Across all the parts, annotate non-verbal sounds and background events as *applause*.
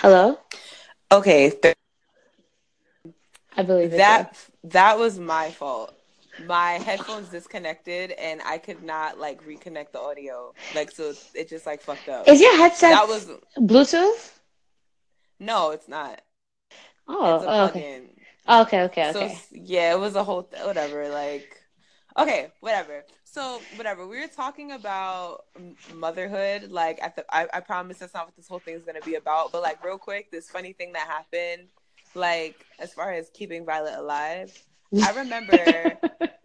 Hello? Okay, th- I believe that that was my fault. My headphones disconnected and I could not like reconnect the audio. Like so it just like fucked up. Is your headset That was Bluetooth? no, it's not. Oh, it's oh, okay. Oh, okay, okay, So okay. yeah, it was a whole th- whatever. Like, okay, whatever. So whatever. We were talking about motherhood. Like, at the I, I promise that's not what this whole thing is gonna be about. But like, real quick, this funny thing that happened. Like, as far as keeping Violet alive, I remember. *laughs*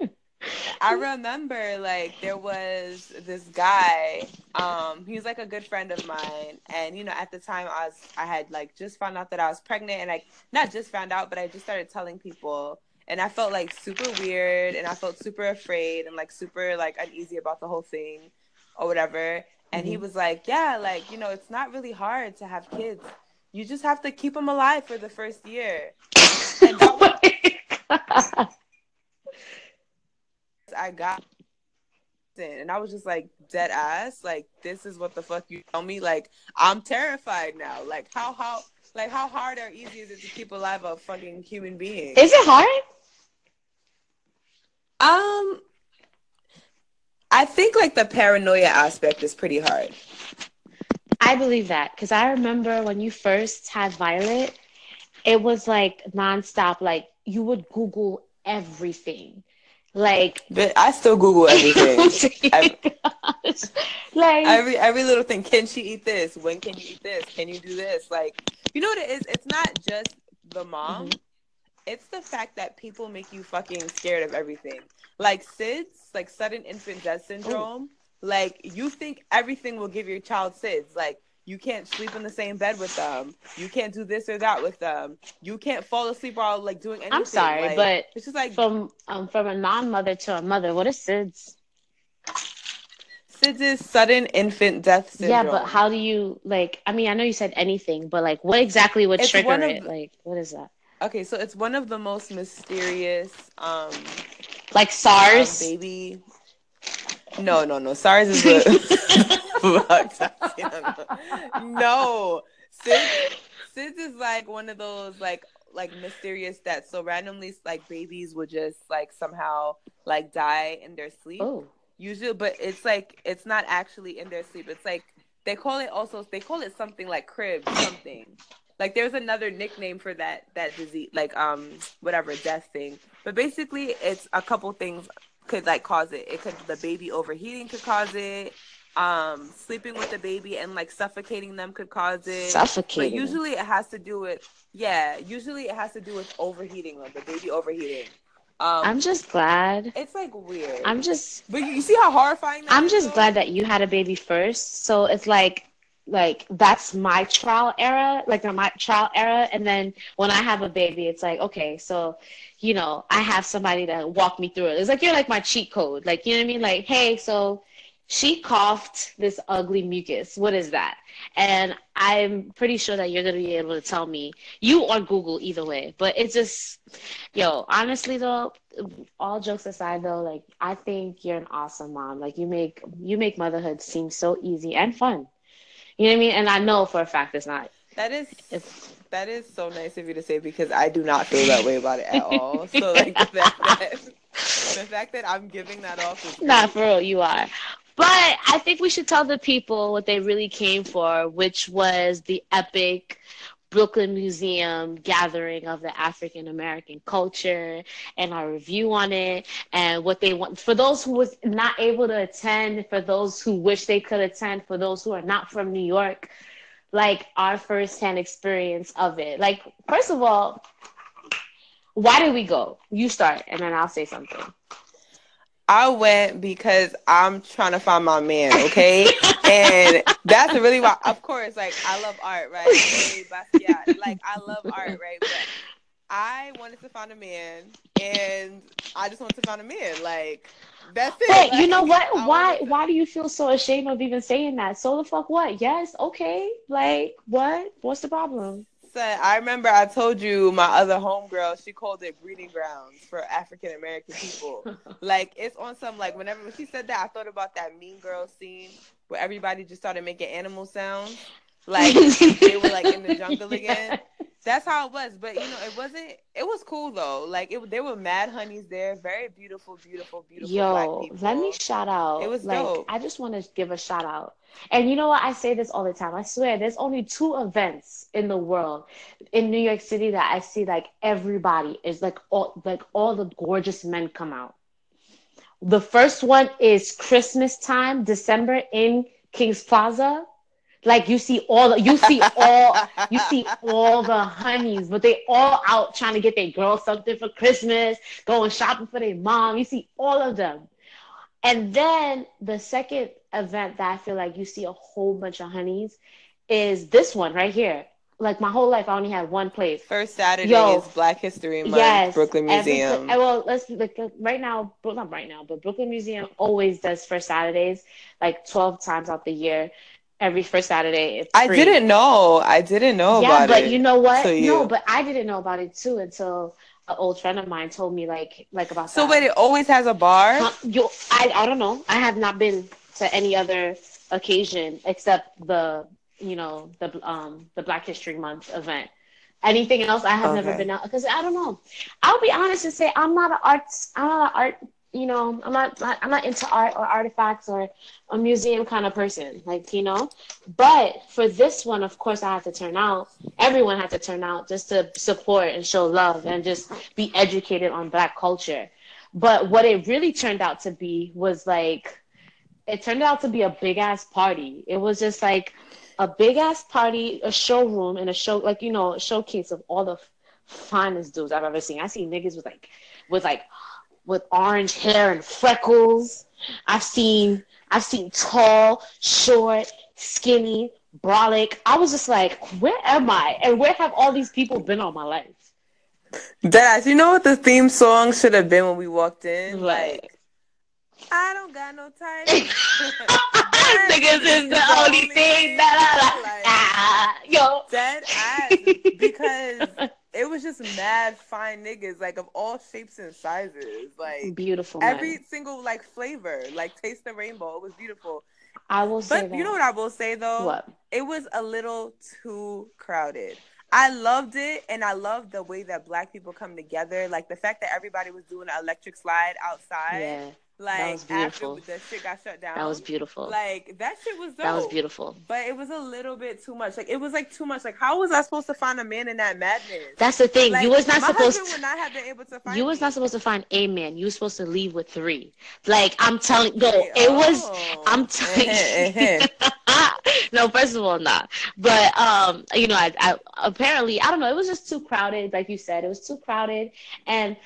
I remember like there was this guy. Um, he was like a good friend of mine, and you know at the time I was I had like just found out that I was pregnant, and I not just found out, but I just started telling people, and I felt like super weird, and I felt super afraid, and like super like uneasy about the whole thing, or whatever. And he Mhm. was like, "Yeah, like you know, it's not really hard to have kids. You just have to keep them alive for the first year." And *laughs* oh my I got in and I was just like dead ass like this is what the fuck you tell me like I'm terrified now like how how like how hard or easy is it to keep alive a fucking human being Is it hard? Um I think like the paranoia aspect is pretty hard. I believe that because I remember when you first had Violet, it was like nonstop. Like you would Google everything. Like but I still google everything. *laughs* Every, like every every little thing. Can she eat this? When can you eat this? Can you do this? Like you know what it is? It's not just the mom. Mhm. It's the fact that people make you fucking scared of everything like sids like sudden infant death syndrome like you think everything will give your child sids like you can't sleep in the same bed with them you can't do this or that with them you can't fall asleep while like doing anything I'm sorry, Like, but it's just like from um from a non-mother to a mother, what is SIDS? sids is sudden infant death syndrome Yeah, but how do you like? I mean, I know you said anything, but like, what exactly would It's trigger one of it? Like, what is that? Okay so it's one of the most mysterious um Like um, SARS? baby. No, no, no. SARS is a *laughs* No, SIDS, SIDS is like one of those like like mysterious deaths. So randomly, like babies would just like somehow like die in their sleep. Oh, Usually, but it's like it's not actually in their sleep. It's like they call it also they call it something like crib something. Like there's another nickname for that that disease, like um whatever death thing. But basically, it's a couple things could like cause it. It could the baby overheating could cause it. Um, sleeping with the baby and like suffocating them could cause it. But usually it has to do with yeah. Usually it has to do with overheating them, the baby overheating. Um, I'm just glad. it's like weird. I'm just. but you, see how horrifying that I'm just glad that you had a baby first. So it's like, like that's my trial era, like my trial era. And then when I have a baby, it's like, okay, so, you know, I have somebody to walk me through it. It's like you're like my cheat code. Like, you know what I mean? Like, hey, so she coughed this ugly mucus. What is that? And I'm pretty sure that you're gonna be able to tell me, you or Google, either way. But it's just, yo, honestly though, all jokes aside though, like I think you're an awesome mom. Like you make you make motherhood seem so easy and fun. You know what I mean? And I know for a fact it's not. That is It's that is so nice of you to say because I do not feel that way about it at all. So like the fact that *laughs* the fact that I'm giving that off is not for real, you are. But I think we should tell the people what they really came for, which was the epic Brooklyn Museum gathering of the African American culture and our review on it and what they want for those who was not able to attend, for those who wish they could attend, for those who are not from New York, like our firsthand experience of it. Like, first of all, why did we go? You start and then I'll say something. I went because I'm trying to find my man, okay? and that's really why of course, like I love art, right? Like I love art, right? But I wanted to find a man and I just wanted to find a man. Like that's it. But you know what? I Why to- why do you feel so ashamed of even saying that? So the fuck what? Yes, okay. Like what? What's the problem? Son, I remember I told you my other homegirl, she called it breeding grounds for African American people. *laughs* like it's on some like whenever when she said that, I thought about that Mean Girl scene where everybody just started making animal sounds. like they were like in the jungle *laughs* again. That's how it was. But you know, it wasn't. It was cool though. Like it, there were mad honeys there. Very beautiful, beautiful, beautiful. Yo, let me shout out. It was like dope. I just want to give a shout out. And you know what? I say this all the time. I swear, there's only two events in the world in New York City that I see like everybody is like all like all the gorgeous men come out. The first one is Christmas time, December in King's Plaza. Like you see all the, you see all you see all the honeys, but they all out trying to get their girl something for Christmas, going shopping for their mom. You see all of them. And then the second event that I feel like you see a whole bunch of honeys is this one right here. Like my whole life, I only had one place. First Saturday Yo, is Black History Month, Yes, Brooklyn Museum. uh, well, let's like uh, right now, but not right now, but Brooklyn Museum always does first Saturdays, like twelve times out the year. Every first Saturday, it's I free. didn't know. I didn't know yeah, but it. you know what? till you. No, but I didn't know about it too until an old friend of mine told me like like about so that. wait, it always has a bar. Huh? You, I, I don't know. I have not been to any other occasion except the, you know, the um the Black History Month event. Anything else, I have never been out because I don't know. I'll be honest and say I'm not an arts. I'm not an art. You know, I'm not. I'm not into art or artifacts or a museum kind of person. Like you know, but for this one, of course, I had to turn out. Everyone had to turn out just to support and show love and just be educated on Black culture. But what it really turned out to be was like, it turned out to be a big ass party. It was just like a big ass party, a showroom, and a show, like, you know, a showcase of all the finest dudes I've ever seen. I see niggas with like, with like, with orange hair and freckles. I've seen, I've seen tall, short, skinny, brolic. I was just like, where am I? And where have all these people been all my life? Deadass, you know what the theme song should have been when we walked in? Like- Like, I don't got no time. *laughs* Niggas is the only thing that I like. Ah, yo. Dead ass *laughs* because it was just mad fine niggas, like of all shapes and sizes, like Beautiful. man. every single like flavor, like taste the rainbow. It was beautiful. I will say But that. you know what I will say though? What? It was a little too crowded. I loved it, and I loved the way that black people come together. Like the fact that everybody was doing an electric slide outside. Yeah, like was beautiful. after the shit got shut down. that was beautiful. Like that shit was dope. that was beautiful. But it was a little bit too much. Like it was like too much. Like how was I supposed to find a man in that madness? That's the thing. Like, you was not my supposed. would not have been able to find. you was not supposed to find a man. You were supposed to leave with three. Like I'm telling. No, it was. Oh. I'm telling. *laughs* *laughs* *laughs* No, first of all, not. But um, you know, I, I apparently I don't know. It was just too crowded, like you said. It was too crowded, and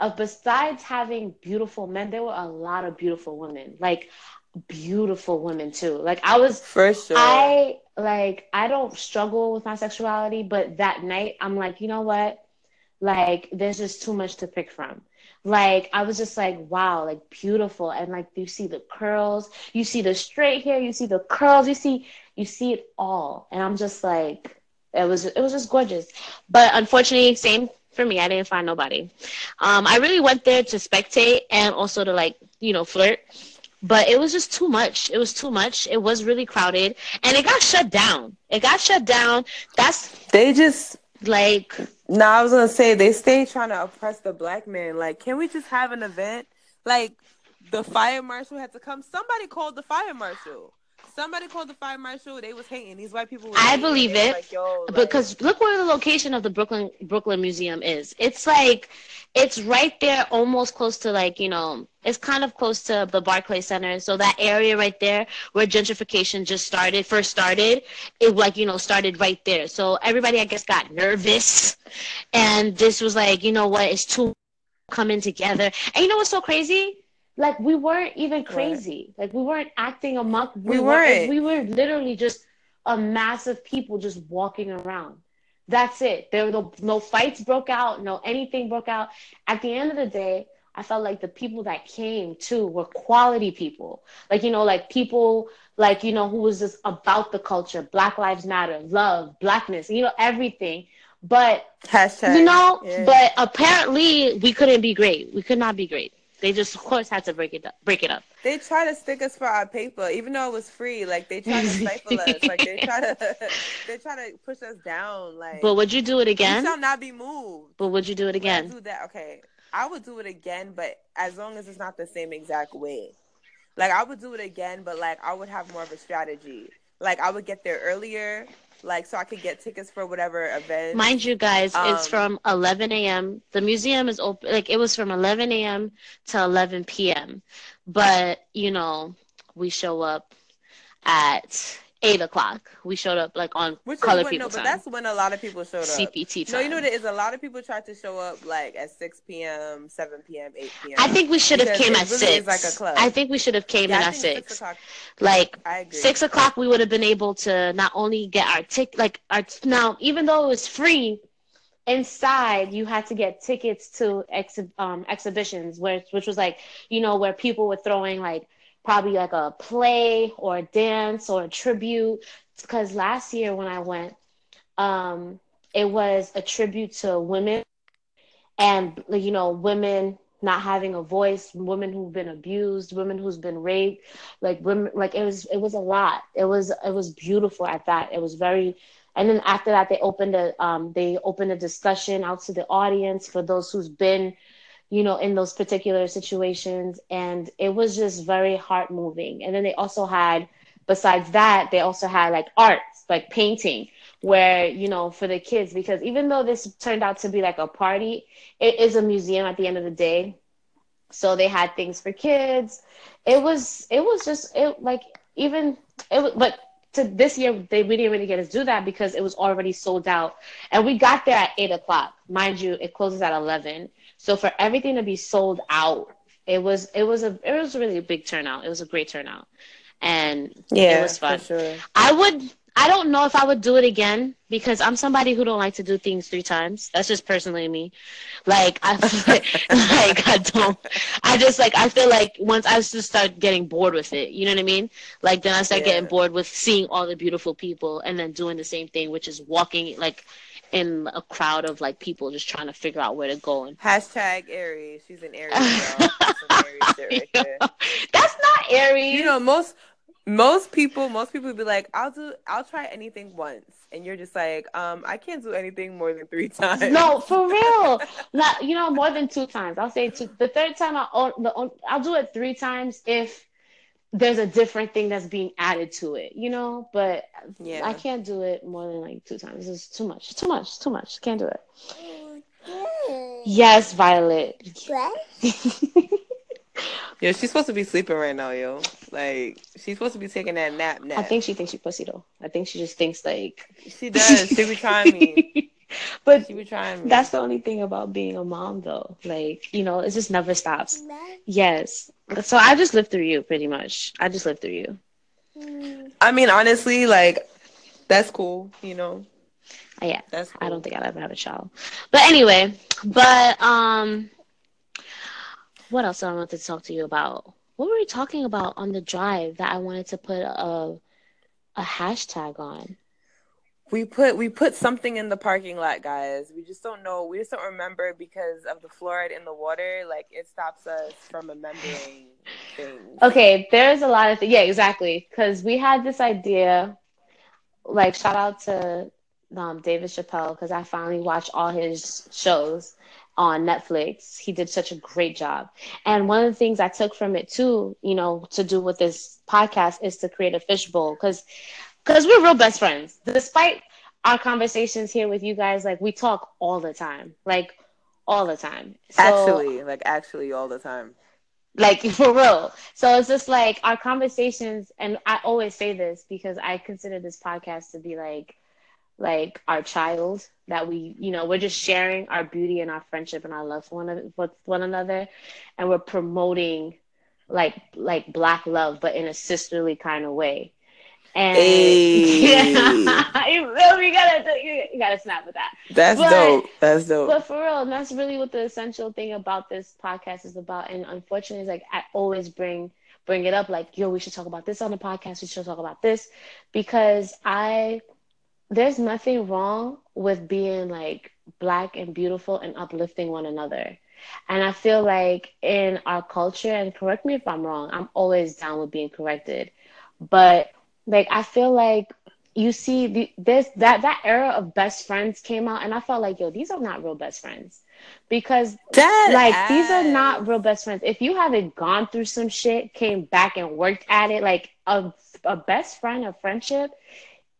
uh, besides having beautiful men, there were a lot of beautiful women, like beautiful women too. Like I was For sure. I like I don't struggle with my sexuality, but that night I'm like, you know what? Like there's just too much to pick from. Like I was just like, wow, like beautiful. And like you see the curls, you see the straight hair, you see the curls, you see you see it all. And I'm just like it was it was just gorgeous. But unfortunately, same for me, I didn't find nobody. Um I really went there to spectate and also to like, you know, flirt but it was just too much. It was too much. It was really crowded, and it got shut down. It got shut down. That's they just like No, I was gonna say they stay trying to oppress the black man. Like, can we just have an event? Like, the fire marshal had to come. Somebody called the fire marshal. Somebody called the fire marshal. They was hating. These white people. Was I believe it, Like, Yo, like, because look where the location of the Brooklyn Brooklyn Museum is. It's like it's right there, almost close to like you know, it's kind of close to the Barclay Center. So that area right there where gentrification just started, first started, it like you know started right there. So everybody, I guess, got nervous, and this was like, you know what, it's too coming together. And you know what's so crazy? Like we weren't even crazy. Like we weren't acting amok. We weren't. weren't. We were literally just a mass of people just walking around. That's it. There were no, no fights broke out. No anything broke out. At the end of the day, I felt like the people that came too were quality people. Like you know, like people like you know who was just about the culture. Black Lives Matter, love, blackness. You know everything. But hashtag. you know, Yeah. but apparently we couldn't be great. We could not be great. They just, of course, had to break it up. Break it up. They try to stick us for our paper, even though it was free. Like they try to stifle us. Like they try to, *laughs* they try to push us down. Like, but would you do it again? We shall not be moved. But would you do it again? do that. Okay, I would do it again, but as long as it's not the same exact way. Like I would do it again, but like I would have more of a strategy. Like I would get there earlier like so I could get tickets for whatever event. Mind you, guys, um, it's from 11 a.m. The museum is open. Like it was from 11 a.m. to 11 p.m. But you know, we show up at eight o'clock. We showed up like on Which color when, people no, time. But that's when a lot of people showed up. CPT time. No, you know there is a lot of people tried to show up like at six p.m., seven p.m., eight p.m. I think we should have came at really six. Like a club. I think we should have came yeah, in at six. six like six o'clock, we would have been able to not only get our ticket, like our now, even though it was free. Inside, you had to get tickets to exhi- um, exhibitions, where which was like, you know, where people were throwing like probably like a play or a dance or a tribute. Because last year when I went, um, it was a tribute to women and you know women not having a voice, women who've been abused, women who's been raped, like women like it was it was a lot. It was it was beautiful at that. It was very and then after that they opened a um they opened a discussion out to the audience for those who's been you know, in those particular situations. And it was just very heart moving. And then they also had, besides that, they also had like arts, like painting, where, you know, for the kids, because even though this turned out to be like a party, it is a museum at the end of the day. So they had things for kids. It was, it was just, it like, even, it but to this year they we didn't really get to do that because it was already sold out and we got there at eight o'clock mind you it closes at 11 so for everything to be sold out, it was it was a it was really a big turnout. It was a great turnout, and yeah, it was fun. Sure. I would. I don't know if I would do it again because I'm somebody who don't like to do things three times. That's just personally me. Like I *laughs* like I don't. I just like I feel like once I just start getting bored with it, you know what I mean? Like then I start yeah. getting bored with seeing all the beautiful people and then doing the same thing, which is walking like in a crowd of like people just trying to figure out where to go. And hashtag Aries. She's an Aries *laughs* girl. That's, Aries right *laughs* That's not Aries. You know most most people most people would be like, I'll do I'll try anything once, and you're just like, um, I can't do anything more than three *laughs* times. No, for real. Not you know more than two times. I'll say two. The third time I'll the, I'll do it three times if there's a different thing that's being added to it, you know. But yeah, I can't do it more than like two times. It's too much. Too much. Too much. Can't do it. Yes, Violet. *laughs* yo, she's supposed to be sleeping right now, yo. Like she's supposed to be taking that nap. Nap. I think she thinks she pussy though. I think she just thinks like she does. she be trying me. *laughs* *laughs* but she be trying. That's the only thing about being a mom, though. Like you know, it just never stops. Yes. So I just lived through you, pretty much. I just lived through you. I mean, honestly, like that's cool. You know. Yeah, that's. Cool. I don't think I'll ever have a child. But anyway, but um, what else I wanted to talk to you about? What were we talking about on the drive that I wanted to put a a hashtag on? We put we put something in the parking lot guys. We just don't know. We just don't remember because of the fluoride in the water. Like it stops us from remembering things. Okay there's a lot of th- yeah exactly. Because we had this idea like shout out to um, david chappelle because i finally watched all his shows on netflix. He did such a great job. And one of the things i took from it too you know to do with this podcast is to create a fishbowl. Because because we're real best friends. Despite our conversations here with you guys, like we talk all the time, like all the time. So, actually, like actually all the time. Like *laughs* for real. So it's just like our conversations, and I always say this because I consider this podcast to be like, like our child that we, you know, we're just sharing our beauty and our friendship and our love for one, with one another, and we're promoting like like black love, but in a sisterly kind of way and hey. yeah, you gotta you, you gotta snap with that. That's but, dope. That's dope. But for real, that's really what the essential thing about this podcast is about. And unfortunately, it's like I always bring bring it up, like yo, we should talk about this on the podcast. We should talk about this because I there's nothing wrong with being like black and beautiful and uplifting one another. And I feel like in our culture, and correct me if I'm wrong, I'm always down with being corrected. But like I feel like you see the, this that that era of best friends came out and I felt like yo, these are not real best friends. Because Dead like ass. these are not real best friends. If you haven't gone through some shit, came back and worked at it, like a a best friend, a friendship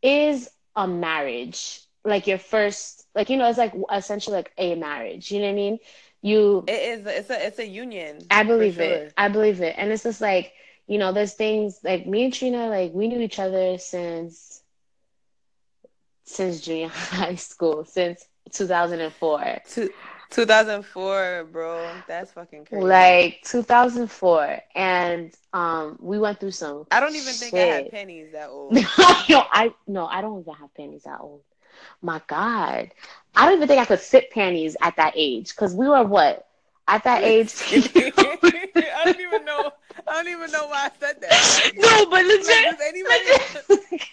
is a marriage. Like your first like you know, it's like essentially like a marriage. You know what I mean? You It is. It's a. It's a union. I believe sure. it. I believe it. And it's just like, you know, there's things like me and Trina, like we knew each other since since junior *laughs* high school, since 2004. Two, 2004, bro. That's fucking crazy. Like 2004. And um we went through some I don't even think I had shit. pennies that old. *laughs* no, I no, I don't even have panties that old. My God. I don't even think I could fit panties at that age. Cause we were what? At that age. *laughs* I don't even know. I don't even know why I said that. Like, no, but like, legit. does anybody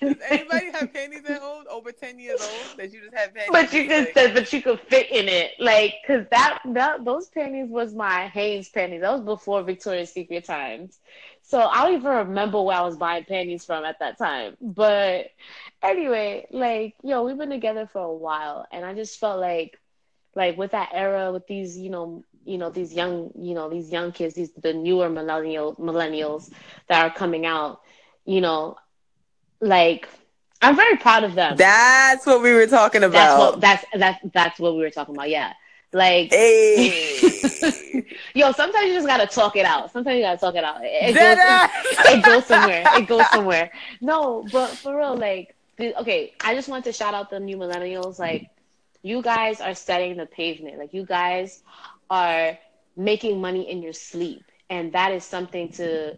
does *laughs* anybody have panties that old over ten years old that you just have panties? But you Like, just said, but you could fit in it, like, cause that, that those panties was my Hanes panties. That was before Victoria's Secret times, so I don't even remember where I was buying panties from at that time. But anyway, like, yo, we've been together for a while, and I just felt like, like with that era, with these, you know, you know, these young, you know, these young kids, these the newer millennial millennials that are coming out, you know, like, I'm very proud of them. That's what we were talking That's about. what that's that's that's what we were talking about. Yeah, like Hey. *laughs* yo, sometimes you just gotta talk it out. Sometimes you gotta talk it out. It, it goes, ass. it goes somewhere. It goes somewhere. No, but for real, like, okay, I just want to shout out the new millennials. Like, you guys are setting the pavement. Like, you guys are making money in your sleep, and that is something to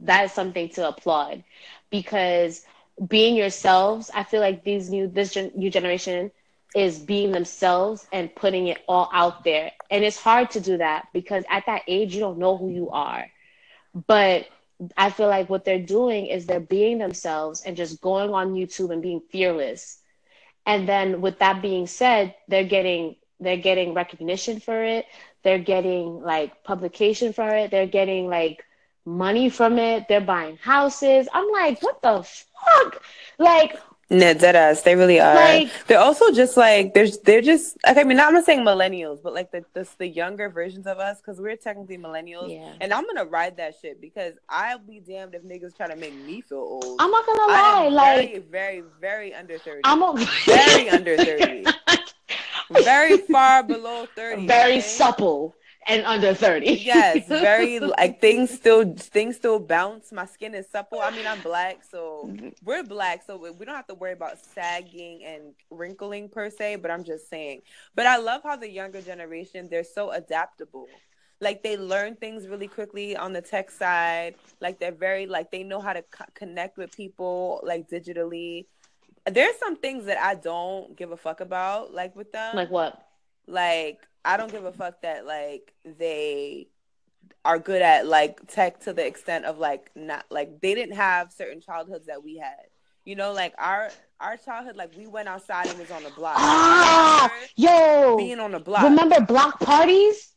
that is something to applaud. Because being yourselves i feel like these new this gen, new generation is being themselves and putting it all out there. And it's hard to do that because at that age you don't know who you are. But i feel like what they're doing is they're being themselves and just going on youtube and being fearless. And then with that being said they're getting they're getting recognition for it they're getting like publication for it they're getting like money from it they're buying houses i'm like what the fuck like No, dead ass. They really are. Like- they're also just like there's they're just like I mean I'm not saying millennials, but like the the, the younger versions of us because we're technically millennials. Yeah. And I'm gonna ride that shit because I'll be damned if niggas try to make me feel old. i'm not gonna lie like very, very, very under thirty. i'm a Very under 30. *laughs* very far below thirty. very okay? supple and under 30 yes, very *laughs* like things still things still bounce. My skin is supple. I mean, I'm black, so we're black, so we don't have to worry about sagging and wrinkling per se. But I'm just saying. But I love how the younger generation they're so adaptable. Like they learn things really quickly on the tech side. Like they're very like they know how to co- connect with people like digitally. There's some things that I don't give a fuck about, like with them like what like I don't give a fuck that like they are good at like tech to the extent of like not like they didn't have certain childhoods that we had. You know, like our our childhood, like we went outside and was on the block. ah Remember yo being on the block. remember block parties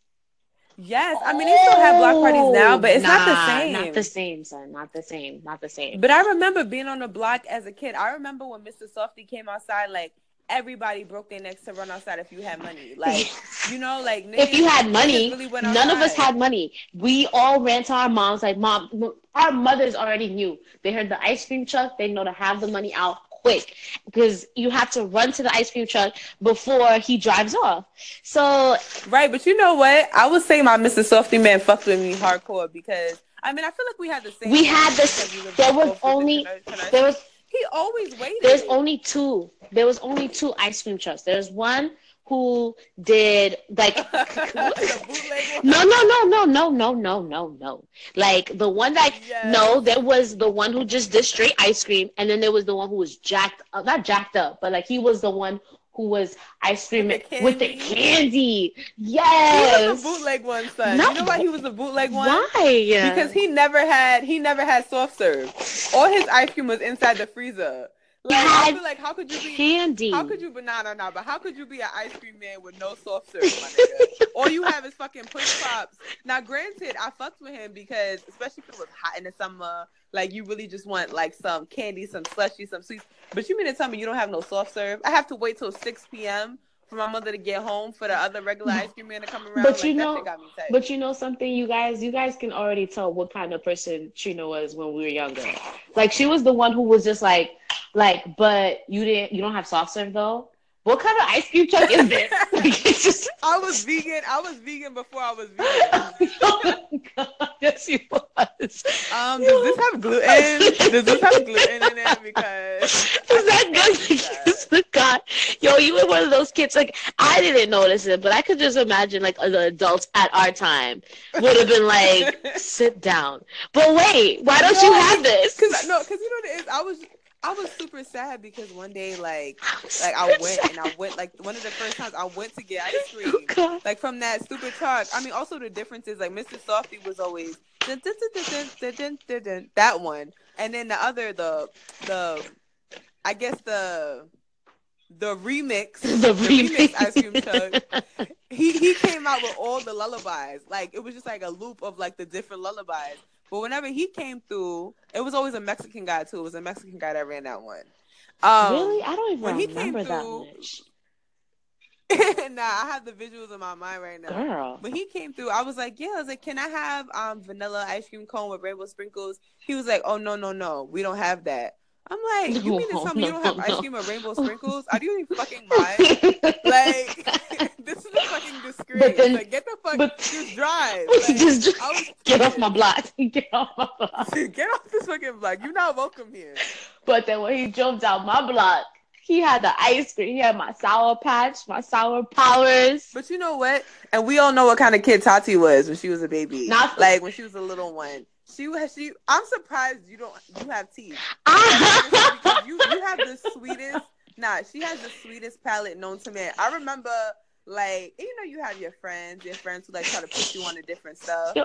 Yes, I mean they still have block parties now, oh, but it's not the same. Not the same, son. Not the same. Not the same. But I remember being on the block as a kid. I remember when Mr. Softee came outside, like everybody broke their necks to run outside if you had money. Like, *laughs* you know, like if you had money, really none of us had money. We all ran to our moms, like, mom, our mothers already knew. They heard the ice cream truck, they know to have the money out quick because you have to run to the ice cream truck before he drives off. So, Right, but you know what? I would say my Mr. Softee man fucked with me hardcore because I mean I feel like we had the same. We had this- we there was only- there was he always waited. there's only two. There was only two ice cream trucks. There's one who did like *laughs* *laughs* the bootleg one. No, no, no, no, no, no, no, no, no. Like the one that Yes. no, there was the one who just did straight ice cream, and then there was the one who was jacked up, not jacked up, but like he was the one who was ice cream With the with the candy? candy. He Yes. was the bootleg one, son. No. You know why he was the bootleg one? Why? Because he never had he never had soft serve. All his ice cream was inside the freezer. Like I feel like how could you be candy. how could you but nah nah nah but how could you be an ice cream man with no soft serve, my nigga? All you have is fucking push pops. Now granted, I fucked with him because especially if it was hot in the summer, like you really just want like some candy, some slushy, some sweets. But you mean to tell me you don't have no soft serve? I have to wait till six PM for my mother to get home for the other regular ice cream man to come around. But like, you know- shit got me. But you know something, you guys, you guys can already tell what kind of person Trina was when we were younger. Like she was the one who was just like, like, but you didn't, you don't have soft serve though. What kind of ice cream truck is this? *laughs* like, just. I was vegan. I was vegan before I was vegan. *laughs* oh my god! Yes, you was. Um, does this have gluten? Does this have gluten in it? Because *laughs* Is that good? God. Yo, you were one of those kids. Like I didn't notice it, but I could just imagine like the adults at our time would have been like, "Sit down." But wait, why don't you have this? Cause no, cause you know what it is. I was I was super sad because one day, like, like I went and I went like one of the first times I went to get ice cream, like from that stupid truck. I mean, also the differences. Like Mr. Softee was always dun, dun, dun, that one, and then the other, the the, I guess the the remix, the, the remix. remix ice cream truck. he he came out with all the lullabies. Like it was just like a loop of like the different lullabies. But whenever he came through, it was always a Mexican guy too. It was a Mexican guy that ran that one. Um, really? I don't even when he came remember that much. *laughs* nah, I have the visuals in my mind right now. Girl. When he came through, I was like, "Yeah." I was like, "Can I have um vanilla ice cream cone with rainbow sprinkles?" He was like, "Oh no, no, no, we don't have that." I'm like, "You mean to tell me you don't have ice cream with rainbow sprinkles? Are you even fucking mind?" Like, *laughs* this is a fucking disgrace. But then- like, get the fuck, but- just drive. *laughs* Like, just, was *laughs* get off my block. Get off my block. Get off this fucking block. You're not welcome here. But then when he jumped out my block, he had the ice cream. He had my sour patch, my sour powers. But you know what? And we all know what kind of kid Tati was when she was a baby. Not- like when she was a little one. She was she. I'm surprised you don't. You have teeth. *laughs* You you have the sweetest. Nah, she has the sweetest palate known to man. I remember like you know you have your friends, your friends who like try to put you on to different *laughs* stuff.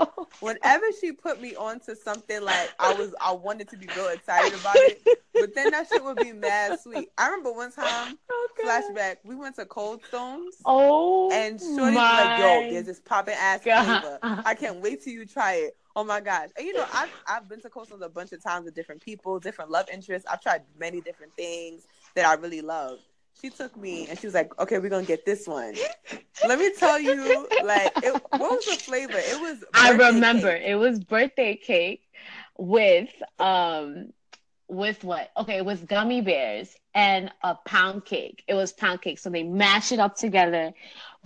Whenever she put me onto something like I was, I wanted to be real excited about it. *laughs* But then that shit would be mad sweet. I remember one time, flashback, we went to Cold Stones. Oh, And Shorty was like, "Yo, there's this popping ass God. flavor. I *laughs* can't wait till you try it. Oh my gosh!" And you know, I've I've been to Cold Stones a bunch of times with different people, different love interests. I've tried many different things that I really love. She took me and she was like, "Okay, we're gonna get this one." Let me tell you, like, it, what was the flavor? It was. I remember cake. it was birthday cake with um with what? Okay, it was gummy bears and a pound cake. It was pound cake, so they mashed it up together.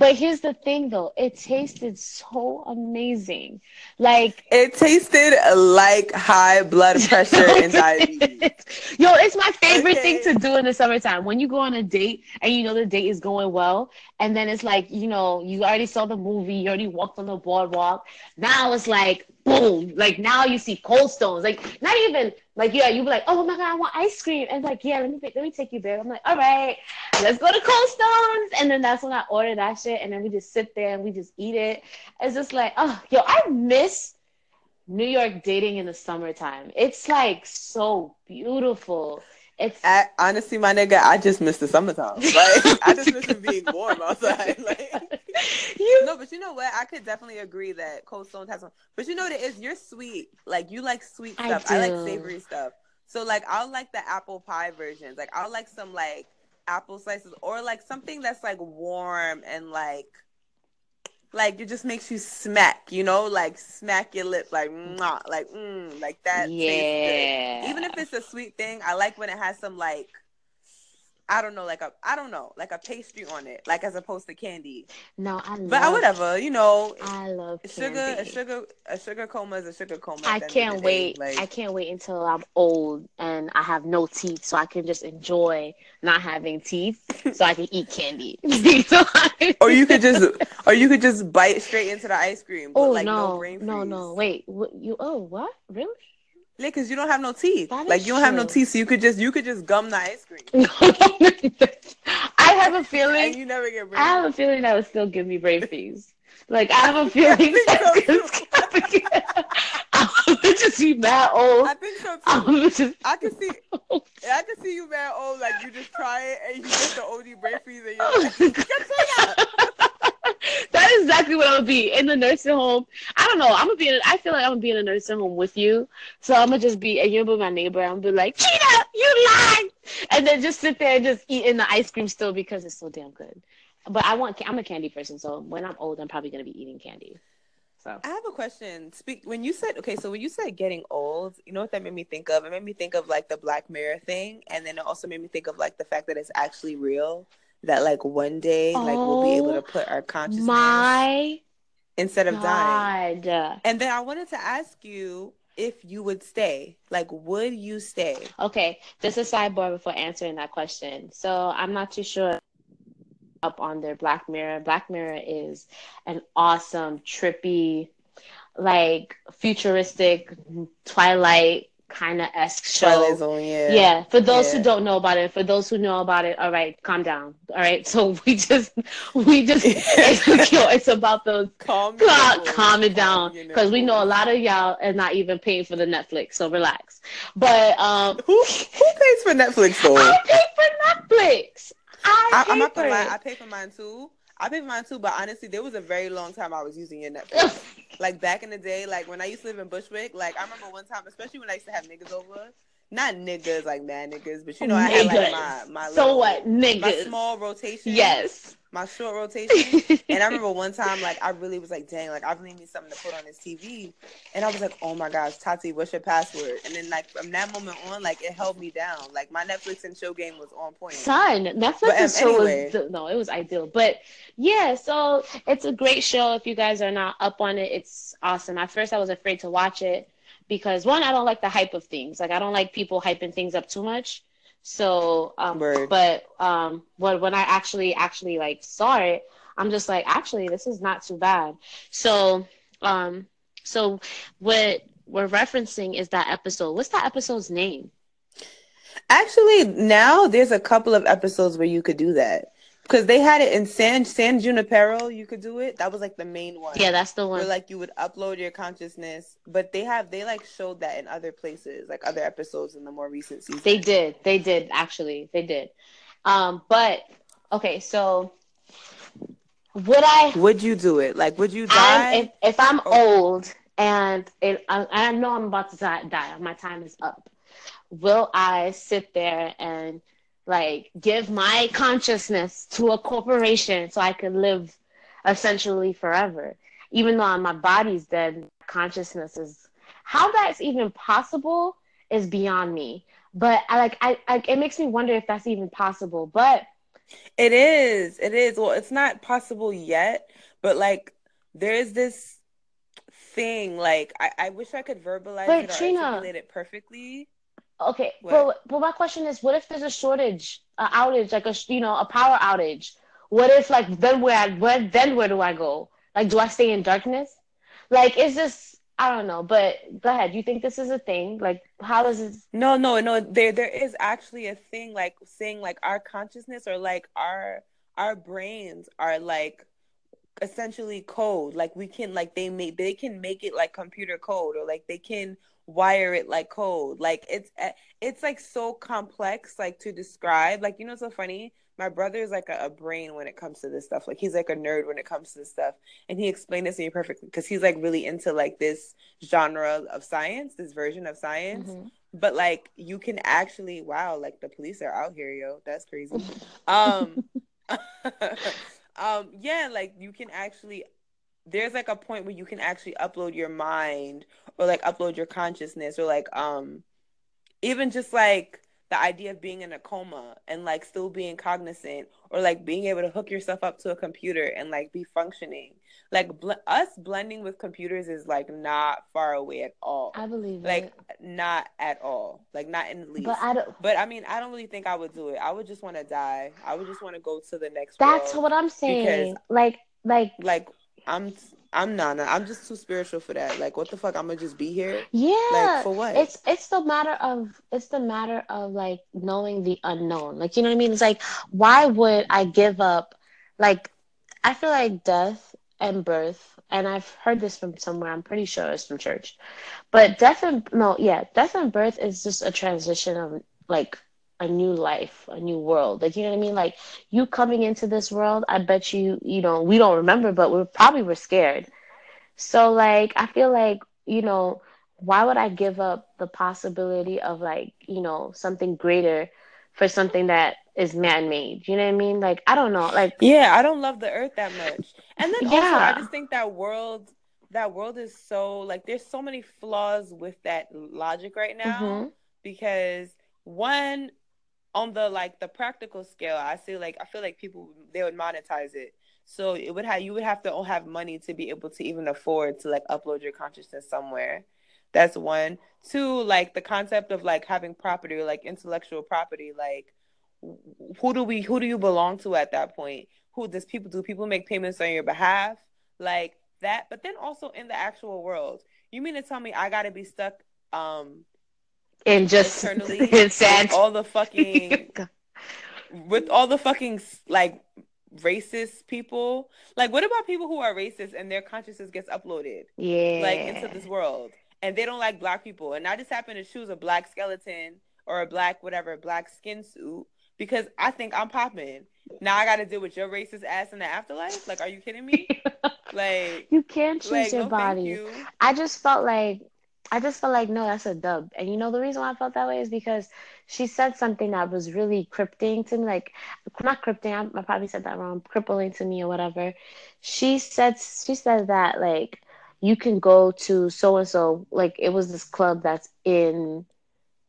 But here's the thing, though, it tasted so amazing. Like It tasted like high blood *laughs* pressure and diabetes. Yo, it's my favorite thing to do in the summertime. When you go on a date and you know the date is going well, and then it's like, you know, you already saw the movie, you already walked on the boardwalk. Now it's like, boom, like now you see cold stones. Like, not even like, yeah, you be like, oh my God, I want ice cream. And like, yeah, let me let me take you there. I'm like, all right, let's go to Cold Stones. And then that's when I order that shit. And then we just sit there and we just eat it. It's just like, oh, yo, I miss New York dating in the summertime. It's like so beautiful. It's I, honestly, my nigga, I just miss the summertime. *laughs* Like, I just miss it being warm outside. *laughs* Like, you no, but you know what? I could definitely agree that Cold Stone has some. But you know what it is? You're sweet. Like you like sweet I stuff. I, like savory stuff. So like I'll like the apple pie versions. Like I'll like some like apple slices or like something that's like warm and like like it just makes you smack. You know, like smack your lip, like mwah, like mm, like that. yeah. Even if it's a sweet thing, I like when it has some like. I don't know, like a I don't know, like a pastry on it, like as opposed to candy. no, I love But uh, whatever, you know, I love sugar a sugar a sugar coma is a sugar coma. I at the end of can't wait. Like, I can't wait until I'm old and I have no teeth, so I can just enjoy not having teeth, so I can eat candy. *laughs* Or you could just or you could just bite straight into the ice cream. Oh like no, no, no, no, wait. What, you? Oh, what? Really? Yeah, because you don't have no teeth. Like you don't have no teeth, so you could just you could just gum the ice cream, *laughs* I have a and feeling. you never get brain. I have a feeling that would still give me brain freeze. Like I have a *laughs* feeling so, it's gonna I have a gonna *laughs* just be mad old. I think so too. I'm just I can see, I can see you, man. old like you just try it and you get the OD brain freeze and you're like, get *laughs* to that is exactly what I'm gonna be in the nursing home. I don't know. I'm gonna be. In, I feel like I'm gonna be in a nursing home with you. So I'm gonna just be, and gonna be my neighbor. I'm gonna be like, Cheetah, you lied, and then just sit there and just eating the ice cream still because it's so damn good. But I want. I'm a candy person, so when I'm old, I'm probably gonna be eating candy. So I have a question. Speak when you said okay, so when you said getting old, you know what that made me think of? It made me think of like the Black Mirror thing, and then it also made me think of like the fact that it's actually real. That like one day, like we'll be oh able to put our consciousness my instead of dying. And then I wanted to ask you if you would stay. Like, would you stay? Okay, just a sidebar before answering that question. So I'm not too sure up on their Black Mirror. Black Mirror is an awesome, trippy, like futuristic Twilight kind of esque show. Zone, yeah. Yeah, for those Yeah. who don't know about it, for those who know about it, all right, calm down. All right, so *laughs* we just, we just, it's, *laughs* yo, it's about those. Calm, Calm, calm it down, because we know a lot of y'all are not even paying for the Netflix, so relax. But um, Who who pays for Netflix though? I pay for Netflix. I, I, pay I'm not gonna lie. I pay for mine too. I pay for mine too, but honestly, there was a very long time I was using your Netflix. *laughs* like back in the day, like when I used to live in Bushwick, like I remember one time, especially when I used to have niggas over. Not niggas like mad niggas, but you know, I had like my my so little, what, niggas? my small rotation. Yes. My short rotation. *laughs* And I remember one time, like, I really was like, dang, like, I really need something to put on this TV. And I was like, oh my gosh, Tati, what's your password? And then, like, from that moment on, like, it held me down. Like, my Netflix and show game was on point. Son, Netflix But, um, show anyway. was no, it was ideal. But yeah, so it's a great show. If you guys are not up on it, it's awesome. At first, I was afraid to watch it because one, I don't like the hype of things. Like I don't like people hyping things up too much. So, um, but um, when when I actually actually like saw it, I'm just like, actually, this is not too bad. So, um, so what we're referencing is that episode. What's that episode's name? Actually, now there's a couple of episodes where you could do that. Because they had it in San San Junipero, you could do it. That was like the main one. Yeah, that's the Where one. like you would upload your consciousness, but they have they like showed that in other places, like other episodes in the more recent season. They did. They did actually. They did. Um, but okay, so would I? Would you do it? Like, would you die? I'm, if if I'm Oh. old and it, I, I know I'm about to die, my time is up. Will I sit there and like give my consciousness to a corporation so I could live essentially forever, even though my body's dead? Consciousness is how that's even possible is beyond me. But I like I, I it makes me wonder if that's even possible. But It is. It is. Well, it's not possible yet, but like there is this thing. Like I, I wish I could verbalize But, it or Trina- articulate it perfectly. Okay, What? but but my question is, what if there's a shortage, a outage, like a you know a power outage? What if like then where I, where then where do I go? Like, do I stay in darkness? Like, is this I don't know. But go ahead. You think this is a thing? Like, how does it? No, no, no. There, there is actually a thing like saying like our consciousness or like our our brains are like essentially code. Like we can like they make they can make it like computer code or like they can wire it like code. Like it's eh, it's like so complex like to describe. Like you know, so funny. My brother is like a, a brain when it comes to this stuff. Like he's like a nerd when it comes to this stuff, and he explained this to me perfectly because he's like really into like this genre of science, this version of science. Mhm. But like you can actually wow, like the police are out here, yo. That's crazy. *laughs* Um *laughs* um yeah, like you can actually there's like a point where you can actually upload your mind or like upload your consciousness or like um even just like the idea of being in a coma and like still being cognizant or like being able to hook yourself up to a computer and like be functioning like bl- us blending with computers is like not far away at all I believe like it. not at all like not in the least But I don't. but I mean, I don't really think I would do it. I would just want to die. I would just want to go to the next That's what I'm saying. Like, like Like I'm, I'm not. I'm just too spiritual for that. Like, what the fuck? I'm gonna just be here. yeah. Like for what? it's it's the matter of it's the matter of like knowing the unknown like you know what i mean it's like why would i give up like i feel like death and birth and I've heard this from somewhere. I'm pretty sure it's from church. But death and no, yeah, death and birth is just a transition of like a new life, a new world. Like you know what I mean? Like you coming into this world, I bet you, you know, we don't remember, but we probably were scared. So like I feel like, you know, why would I give up the possibility of like, you know, something greater for something that is man made? You know what I mean? Like I don't know. Like Yeah, I don't love the earth that much. And then also I just think that world that world is so like there's so many flaws with that logic right now hmm because one on the like the practical scale, I see like I feel like people they would monetize it. So it would have you would have to have money to be able to even afford to like upload your consciousness somewhere. That's one. Two, like the concept of like having property, like intellectual property, like who do we who do you belong to at that point? Who does people do people make payments on your behalf? Like that, but then also in the actual world. You mean to tell me I gotta be stuck um And just *laughs* sad. all the fucking *laughs* with all the fucking like racist people. Like, what about people who are racist and their consciousness gets uploaded yeah. like into this world, and they don't like black people, and I just happen to choose a black skeleton or a black whatever black skin suit because I think I'm popping. Now I got to deal with your racist ass in the afterlife. Like, are you kidding me? *laughs* Like, you can't choose like your no, body. you. I just felt like I just felt like no, that's a dub. And you know the reason why I felt that way is because she said something that was really crippling to me, like not crippling, I, I probably said that wrong, crippling to me or whatever. She said she said that like you can go to so and so, like it was this club that's in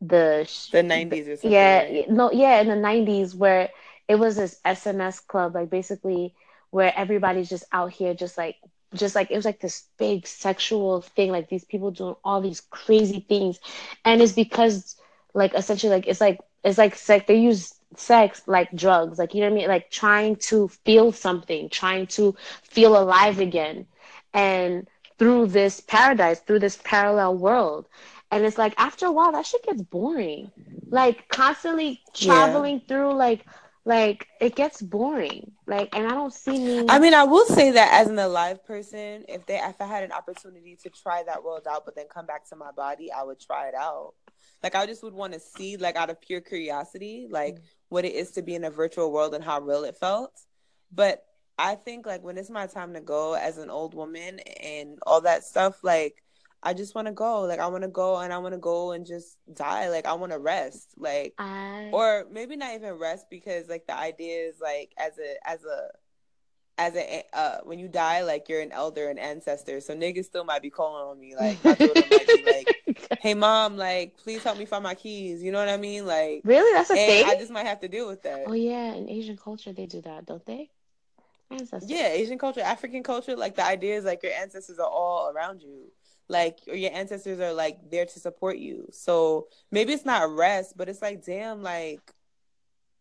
the The 90s or something. yeah right? no yeah in the 90s where it was this sms club like basically where everybody's just out here just like just like it was like this big sexual thing like these people doing all these crazy things. And it's because like essentially like it's like it's like sex they use sex like drugs like you know what i mean? Like trying to feel something trying to feel alive again. And through this paradise through this parallel world. And it's like after a while that shit gets boring. Like constantly Yeah. traveling through like like it gets boring like and i don't see me I mean, I will say that as an alive person, if they if I had an opportunity to try that world out, but then come back to my body, I would try it out. Like I just would want to see, like out of pure curiosity, like mm. what it is to be in a virtual world and how real it felt. But I think like when it's my time to go as an old woman and all that stuff, like I just want to go. Like I want to go and I want to go and just die. Like I want to rest. Like I, or maybe not even rest because like the idea is like as a as a as a uh when you die like you're an elder and ancestor so niggas still might be calling on me like my might be like *laughs* hey mom like please help me find my keys you know what i mean like really that's a thing i just might have to deal with that oh yeah in asian culture they do that don't they Ancestors. yeah asian culture african culture like the idea is like your ancestors are all around you like or your ancestors are like there to support you so maybe it's not rest but it's like damn like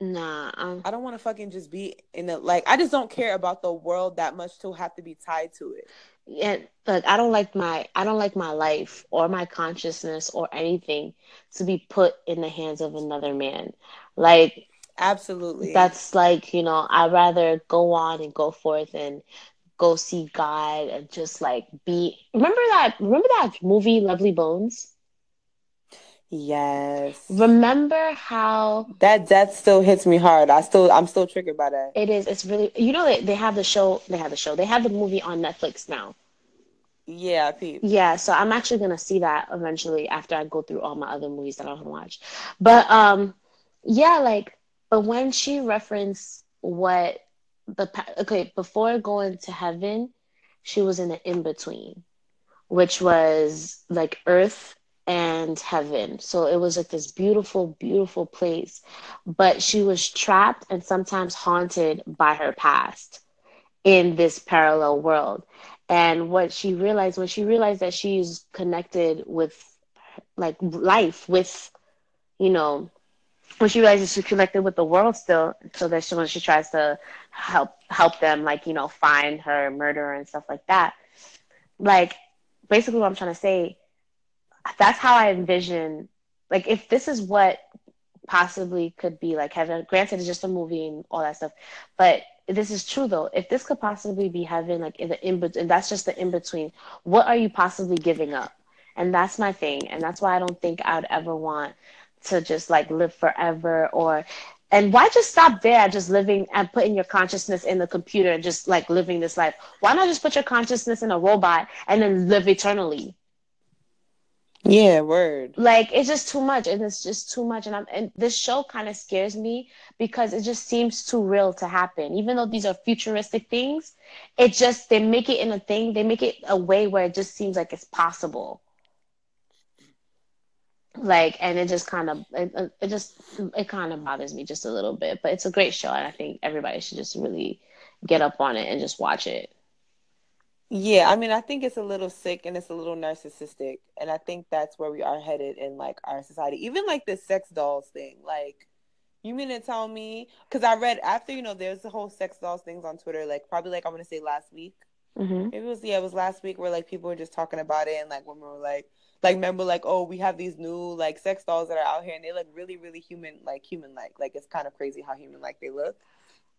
nah um, I don't want to fucking just be in the like. I just don't care about the world that much to have to be tied to it. yeah look i don't like my i don't like my life or my consciousness or anything to be put in the hands of another man like Absolutely. that's like you know i'd rather go on and go forth and go see god and just like be remember that remember that movie lovely bones yes. remember how that death still hits me hard. I still I'm still triggered by that. it is it's really you know they, they have the show they have the show they have the movie on netflix now Yeah, peep. yeah so i'm actually gonna see that eventually after i go through all my other movies that i haven't watched. but um yeah like but when she referenced what the okay before going to heaven she was in the in-between which was like earth and heaven. So it was like this beautiful beautiful place. But she was trapped and sometimes haunted by her past in this parallel world. And what she realized when she realized that she's connected with like life with you know when she realizes she's connected with the world still so that she when she tries to help help them like you know find her murderer and stuff like that like basically what i'm trying to say that's how i envision like if this is what possibly could be like heaven. Granted, it's just a movie and all that stuff, but this is true though. If this could possibly be heaven, like in the in between, that's just the in between. What are you possibly giving up? And that's my thing, and that's why I don't think I'd ever want to just like live forever or. And why just stop there just living and putting your consciousness in the computer and just like living this life? Why not just put your consciousness in a robot and then live eternally? Yeah, word. Like it's just too much, and it's just too much. And I'm and this show kind of scares me because it just seems too real to happen. Even though these are futuristic things, it just they make it in a thing. They make it a way where it just seems like it's possible. Like, and it just kind of it, it just it kind of bothers me just a little bit. But it's a great show, and I think everybody should just really get up on it and just watch it. Yeah, I mean, I think it's a little sick and it's a little narcissistic, and I think that's where we are headed in like our society. Even like the sex dolls thing, like you mean to tell me? Because I read after you know there's the whole sex dolls things on Twitter, like probably like I'm gonna say last week. Mm-hmm. It was yeah, it was last week where like people were just talking about it, and like women were like, like remember like oh we have these new like sex dolls that are out here, and they look really really human like human like like it's kind of crazy how human like they look.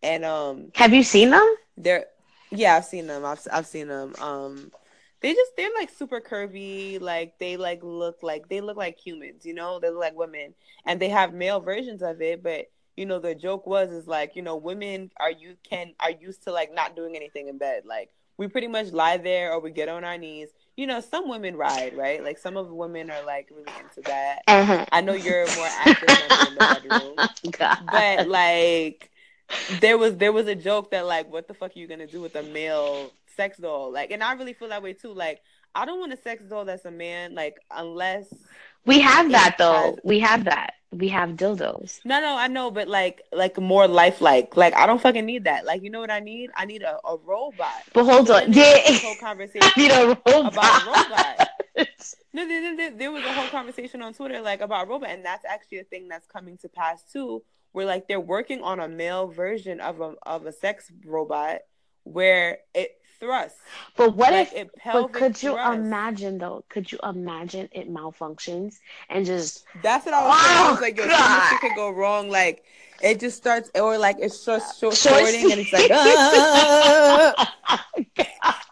And um, have you seen them? They're yeah, I've seen them. I've I've seen them. Um, they just they're like super curvy. Like they like look like they look like humans. You know, they look like women, and they have male versions of it. But you know, the joke was is like you know, women are you can are used to like not doing anything in bed. Like we pretty much lie there or we get on our knees. You know, some women ride, right? Like some of the women are like really into that. Uh-huh. I know you're more active in the bedroom, *laughs* God. but like there was there was a joke that like what the fuck are you gonna do with a male sex doll like and i really feel that way too like i don't want a sex doll that's a man like unless we have that though. we have that. We have dildos. No no i know but like like more lifelike. Like i don't fucking need that. Like you know what i need? I need a, a robot. But hold so on yeah. whole *laughs* conversation I need a robot about a robot. *laughs* No there, there, there was a whole conversation on twitter like about robot and that's actually a thing that's coming to pass too where like they're working on a male version of a of a sex robot where it thrusts. But what like if? but could you imagine though? Could you imagine it malfunctions and just? That's what I was saying. I was like, yo, so could go wrong. Like it just starts, or like it's just short, shorting, and it's like, ah,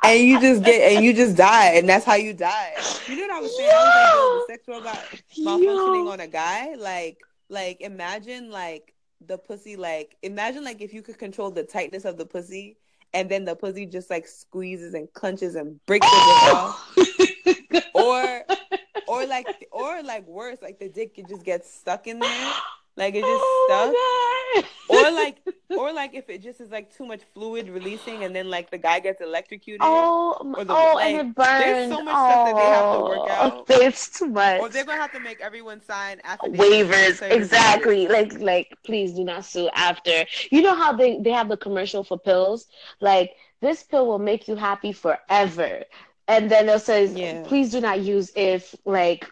and you just get and you just die, and that's how you die. You know what I was saying? Yo. I was like, yo, the sex robot malfunctioning yo. on a guy, like like imagine like the pussy like imagine like if you could control the tightness of the pussy and then the pussy just like squeezes and clenches and breaks it off. *laughs* or or like or like worse, like the dick could just get stuck in there. Like it just oh stuck. Or *laughs* like or like if it just is like too much fluid releasing and then like the guy gets electrocuted. Oh, or the, oh like, and it burns. There's so much oh, stuff that they have to work oh, out. *laughs* It's too much. Or they're gonna have to make everyone sign after waivers. Exactly. Like like please do not sue after. You know how they, they have the commercial for pills? Like this pill will make you happy forever. And then it says, yeah. please do not use if like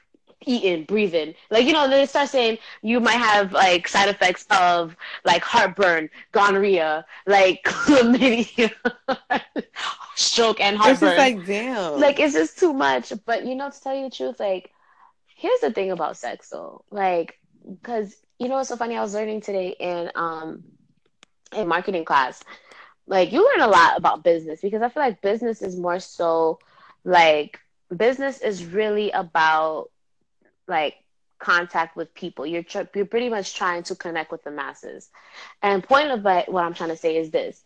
eating, breathing. Like, you know, they start saying you might have like side effects of like heartburn, gonorrhea, like *laughs* chlamydia, stroke, and heartburn. It's just like, damn. Like, it's just too much. But, you know, to tell you the truth, like, here's the thing about sex, though. Like, because, you know, what's so funny? I was learning today in, um, in marketing class. Like, you learn a lot about business because I feel like business is more so like, business is really about like contact with people. You're tr- you're pretty much trying to connect with the masses. And point of what I'm trying to say is this: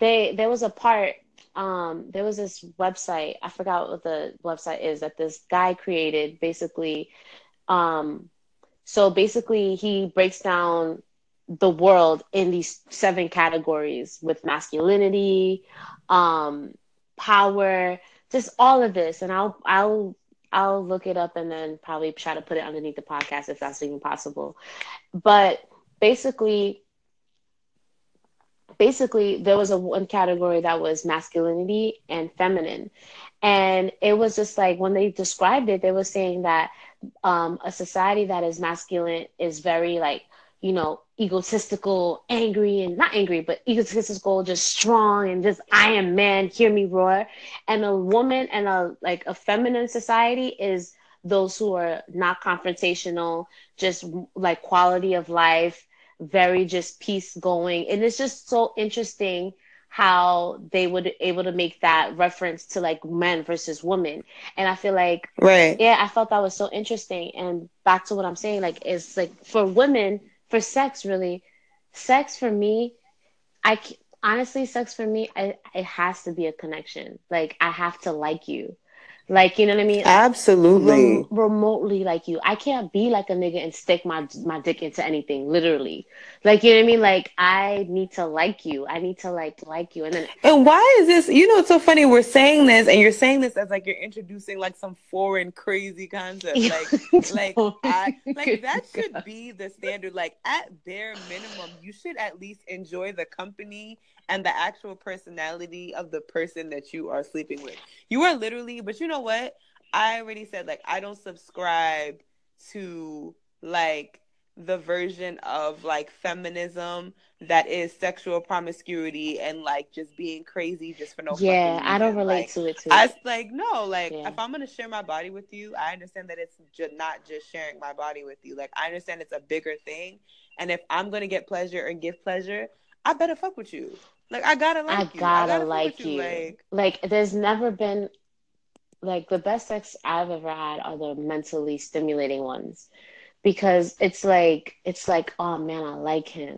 they there was a part. Um, there was this website. I forgot what the website is that this guy created. Basically, um, so basically he breaks down the world in these seven categories with masculinity, um, power, just all of this. And I'll I'll I'll look it up and then probably try to put it underneath the podcast if that's even possible. But basically, basically there was a one category that was masculinity and feminine and it was just like when they described it they were saying that um, a society that is masculine is very like you know, egotistical, angry, and not angry, but egotistical, just strong and just I am man, hear me roar. And a woman and a like a feminine society is those who are not confrontational, just like quality of life, very just peace going. And it's just so interesting how they would able to make that reference to like men versus women and i feel like right yeah i felt that was so interesting and back to what i'm saying like it's like for women for sex really. Sex for me i honestly sex for me I, it has to be a connection. Like i have to like you like you know what I mean? Absolutely. Rem- remotely like you. I can't be like a nigga and stick my my dick into anything. Literally, like you know what I mean? Like I need to like you. I need to like like you. And then and why is this? You know, it's so funny. We're saying this, and you're saying this as like you're introducing like some foreign crazy concept. *laughs* Like, like, I, like that should be the standard. Like at bare minimum, you should at least enjoy the company and the actual personality of the person that you are sleeping with. You are literally, but you know what? I already said like I don't subscribe to like the version of like feminism that is sexual promiscuity and like just being crazy just for no yeah i don't relate like, to it too i like no like yeah. if i'm gonna share my body with you i understand that it's just not just sharing my body with you like i understand it's a bigger thing and if i'm gonna get pleasure and give pleasure i better fuck with you like I gotta like I you. Gotta I gotta like you. you. Like, like there's never been like the best sex I've ever had are the mentally stimulating ones. Because it's like it's like, oh man, I like him.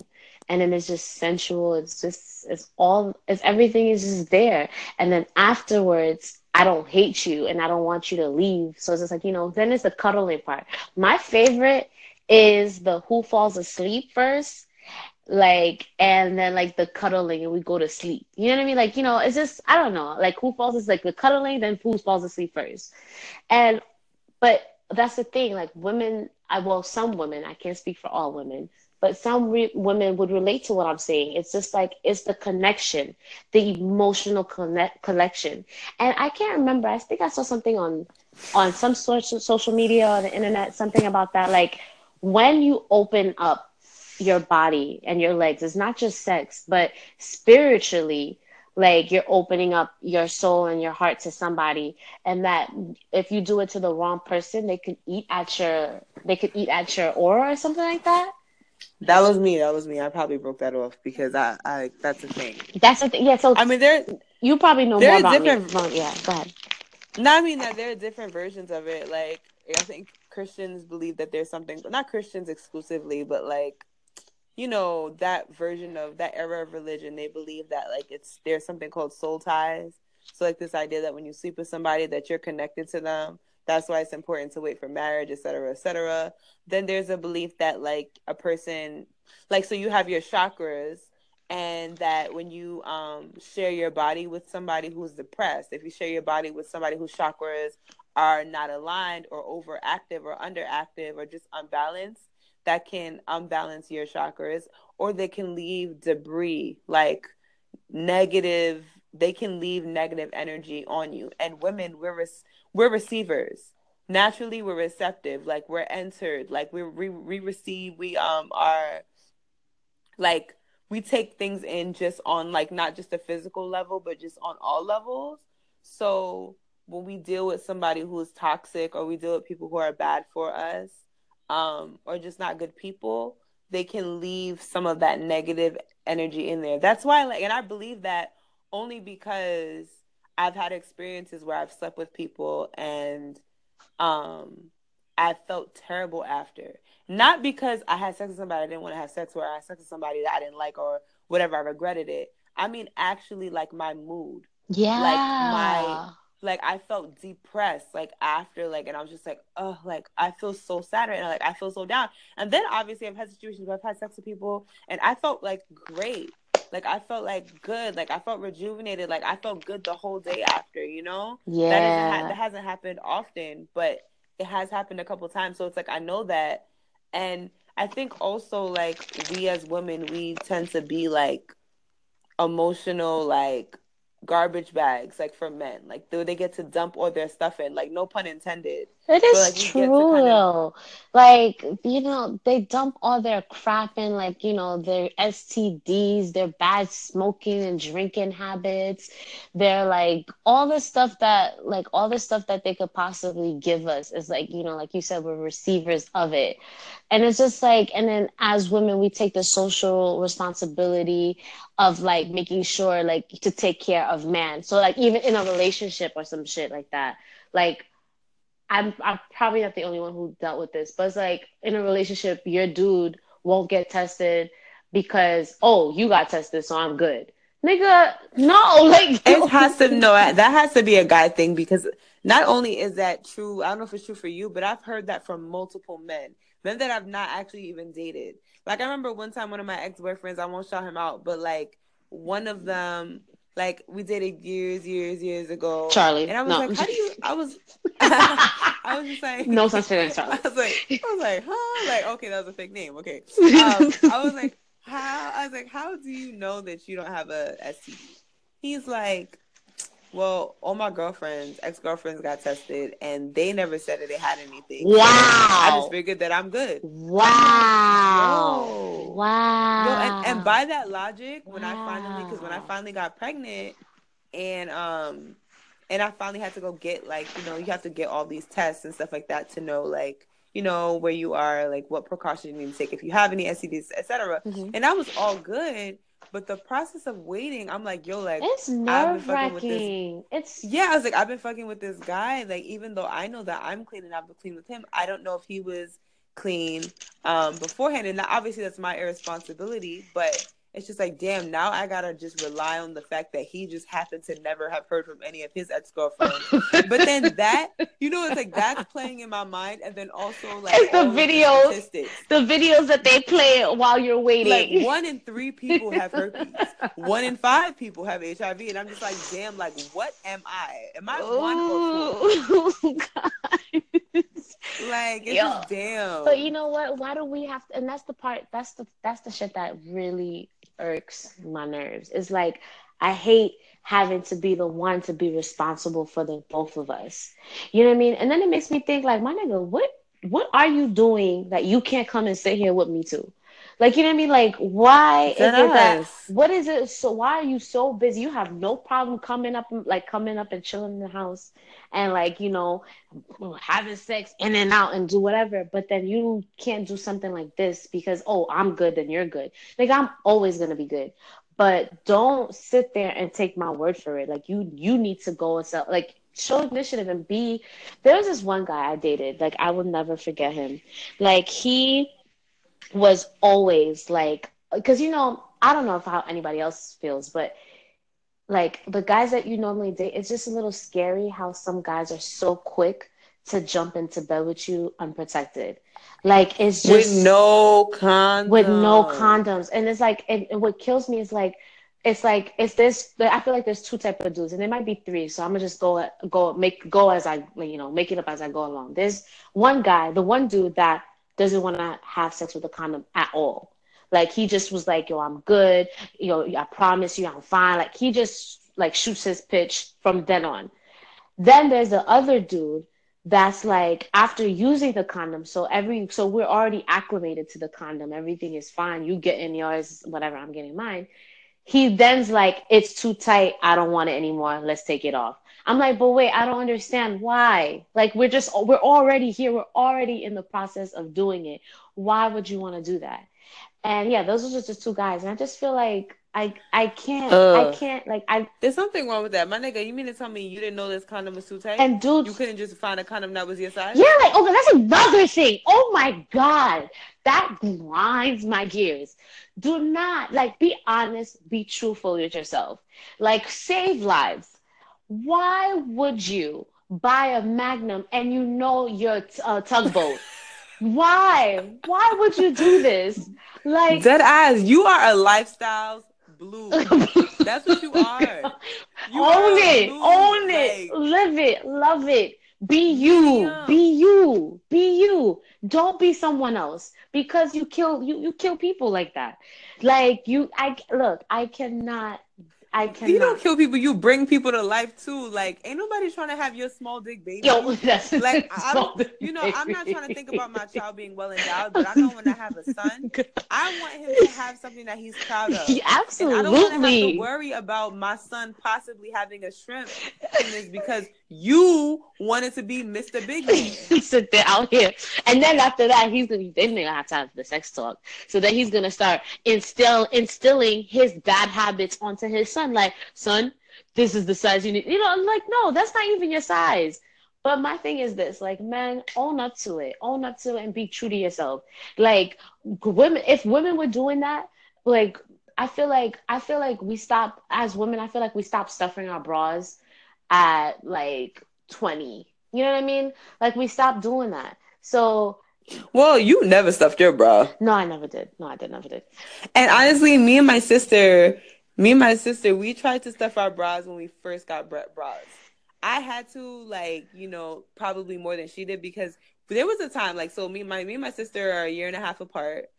And then it's just sensual. It's just it's all it's everything is just there. And then afterwards I don't hate you and I don't want you to leave. So it's just like, you know, then it's the cuddling part. My favorite is the who falls asleep first like and then like the cuddling and we go to sleep. You know what i mean? Like you know it's just i don't know. Like who falls is like the cuddling then who falls asleep first? And but that's the thing. Like women i well some women i can't speak for all women but some re- women would relate to what i'm saying. It's just like it's the connection the emotional connect connection. And i can't remember. I think i saw something on on some sort of social media or the internet something about that. Like when you open up your body and your legs. It's not just sex, but spiritually, like you're opening up your soul and your heart to somebody. And that if you do it to the wrong person, they could eat at your they could eat at your aura or something like that. That was me. That was me. I probably broke that off because I, I that's the thing. That's the thing. Yeah. So I mean, there. You probably know more about different, me. Well, yeah. Go ahead. No, I mean that there are different versions of it. Like I think Christians believe that there's something, not Christians exclusively, but like you know that version of that era of religion they believe that like it's there's something called soul ties. So like this idea that when you sleep with somebody that you're connected to them. That's why it's important to wait for marriage et cetera et cetera. Then there's a belief that like a person like so you have your chakras and that when you um, share your body with somebody who's depressed if you share your body with somebody whose chakras are not aligned or overactive or underactive or just unbalanced that can unbalance your chakras or they can leave debris like negative they can leave negative energy on you. And women we're we're receivers. Naturally we're receptive. Like we're entered. Like we we, we receive we um are like we take things in just on like not just a physical level but just on all levels. So when we deal with somebody who is toxic or we deal with people who are bad for us um, or just not good people, they can leave some of that negative energy in there. That's why, like, and I believe that only because I've had experiences where I've slept with people and um, I felt terrible after. Not because I had sex with somebody I didn't want to have sex with, or I had sex with somebody that I didn't like, or whatever, I regretted it. I mean, actually, like my mood. Yeah. Like my like I felt depressed like after like and I was just like oh like I feel so sad right now like I feel so down. And then obviously I've had situations where I've had sex with people and I felt like great. Like I felt like good. Like I felt rejuvenated. Like I felt good the whole day after you know? Yeah that, ha- that hasn't happened often but it has happened a couple times. So it's like I know that. And I think also like we as women we tend to be like emotional like garbage bags like for men. Like do they get to dump all their stuff in. Like no pun intended It is like, true kind though. Of... Like, you know, they dump all their crap in, like, you know, their STDs, their bad smoking and drinking habits. They're like all the stuff that like all the stuff that they could possibly give us is like, you know, like you said, we're receivers of it. And it's just like, and then as women, we take the social responsibility of like making sure like to take care of man. So like even in a relationship or some shit like that. Like I'm I'm probably not the only one who dealt with this, but it's like in a relationship, your dude won't get tested because oh you got tested, so I'm good. Nigga, no, *laughs* like it has to no that has to be a guy thing because not only is that true, I don't know if it's true for you, but I've heard that from multiple men, men that I've not actually even dated. Like I remember one time one of my ex boyfriends, I won't shout him out, but like one of them like we dated years, years, years ago. Charlie. And I was no. like, how do you I was *laughs* *laughs* I was just like No as Charlie. *laughs* I was like I was like, huh? Like, okay, that was a fake name. Okay. Um, I was like, how I was like, how do you know that you don't have a STD? He's like, well, all my girlfriends, ex girlfriends got tested and they never said that they had anything. Wow. I just figured that I'm good. Wow. Like, wow. Yo, and, and by that logic, when wow. I finally, because when I finally got pregnant and, um, and I finally had to go get like, you know, you have to get all these tests and stuff like that to know like, you know, where you are, like what precautions you need to take if you have any STDs, etc. Mm-hmm. And that was all good but the process of waiting, I'm like, yo, like it's nerve wracking. It's yeah, I was like, I've been fucking with this guy. Like, even though I know that I'm clean and I've been clean with him, I don't know if he was clean um beforehand. And obviously that's my irresponsibility, but it's just like, damn, now I gotta just rely on the fact that he just happened to never have heard from any of his ex girlfriends. *laughs* but then that, you know, it's like that's playing in my mind, and then also like it's the videos, the videos that they play while you're waiting. Like one in three *laughs* people have herpes, one in five people have HIV, and I'm just like, damn, like what am I? Am I Ooh, one or four? *laughs* like it's Yo. just damn. But you know what? Why do we have to? And that's the part. That's the that's the shit that really irks my nerves. It's like I hate having to be the one to be responsible for the both of us. You know what I mean? And then it makes me think like, my nigga, what what are you doing that you can't come and sit here with me too? Like, you know what I mean? Like, why is it that? What is it? So why are you so busy? You have no problem coming up, like coming up and chilling in the house, and like you know, having sex in and out and do whatever. But then you can't do something like this because oh, I'm good, then you're good. Like I'm always gonna be good. But don't sit there and take my word for it. Like you, you need to go and sell. Like show initiative and be. There was this one guy I dated. Like I will never forget him. Like he was always like because you know I don't know if how anybody else feels, but like the guys that you normally date, it's just a little scary how some guys are so quick to jump into bed with you unprotected. Like it's just with no condoms. With no condoms, and it's like, and, and what kills me is like, it's like it's this. I feel like there's two type of dudes, and there might be three. So I'm gonna just go go make go as I you know make it up as I go along. There's one guy, the one dude that doesn't want to have sex with a condom at all. Like he just was like, yo, I'm good. You know, I promise you I'm fine. Like he just like shoots his pitch from then on. Then there's the other dude that's like after using the condom, so every so we're already acclimated to the condom, everything is fine. You get in yours, whatever, I'm getting mine. He then's like, it's too tight, I don't want it anymore. Let's take it off. I'm like, but wait, I don't understand why. Like we're just we're already here. We're already in the process of doing it. Why would you want to do that? And yeah, those are just two guys. And I just feel like I I can't uh, I can't like I There's something wrong with that. My nigga, you mean to tell me you didn't know this condom was too tight? And dude You couldn't just find a condom that was your size? Yeah, like okay, that's another thing. Oh my god. That grinds my gears. Do not like be honest, be truthful with yourself. Like save lives why would you buy a Magnum and you know your t- uh, tugboat? *laughs* Why? Why would you do this? Like dead eyes. You are a lifestyles blue. *laughs* That's what you *laughs* are. You own are it. Own like... it. Live it. Love it. Be you. Yeah. Be you. Be you. Don't be someone else because you kill you you kill people like that. Like you I look, I cannot I cannot. You don't kill people. You bring people to life too. Like, ain't nobody trying to have your small dick baby. Yo, *laughs* that's like I small you know, I'm not trying to think about my child being well endowed, but I know when I have a son, *laughs* I want him to have something that he's proud of. And Absolutely. I don't want to have to worry about my son possibly having a shrimp penis because you wanted to be Mr. Big *laughs* sit there out here. And then after that, he's gonna then they're gonna have time for the sex talk. So then he's gonna start instill instilling his bad habits onto his son. Like, son, this is the size you need. You know, I'm like, no, that's not even your size. But my thing is this, like, man, own up to it. Own up to it and be true to yourself. Like women if women were doing that, like I feel like I feel like we stop as women, I feel like we stop stuffing our bras at like 20. You know what I mean? Like we stopped doing that. So Well, you never stuffed your bra. no, I never did. No, I did never did. And honestly, me and my sister, me and my sister, we tried to stuff our bras when we first got bra- bras. I had to like, you know, probably more than she did because there was a time like so me my me and my sister are a year and a half apart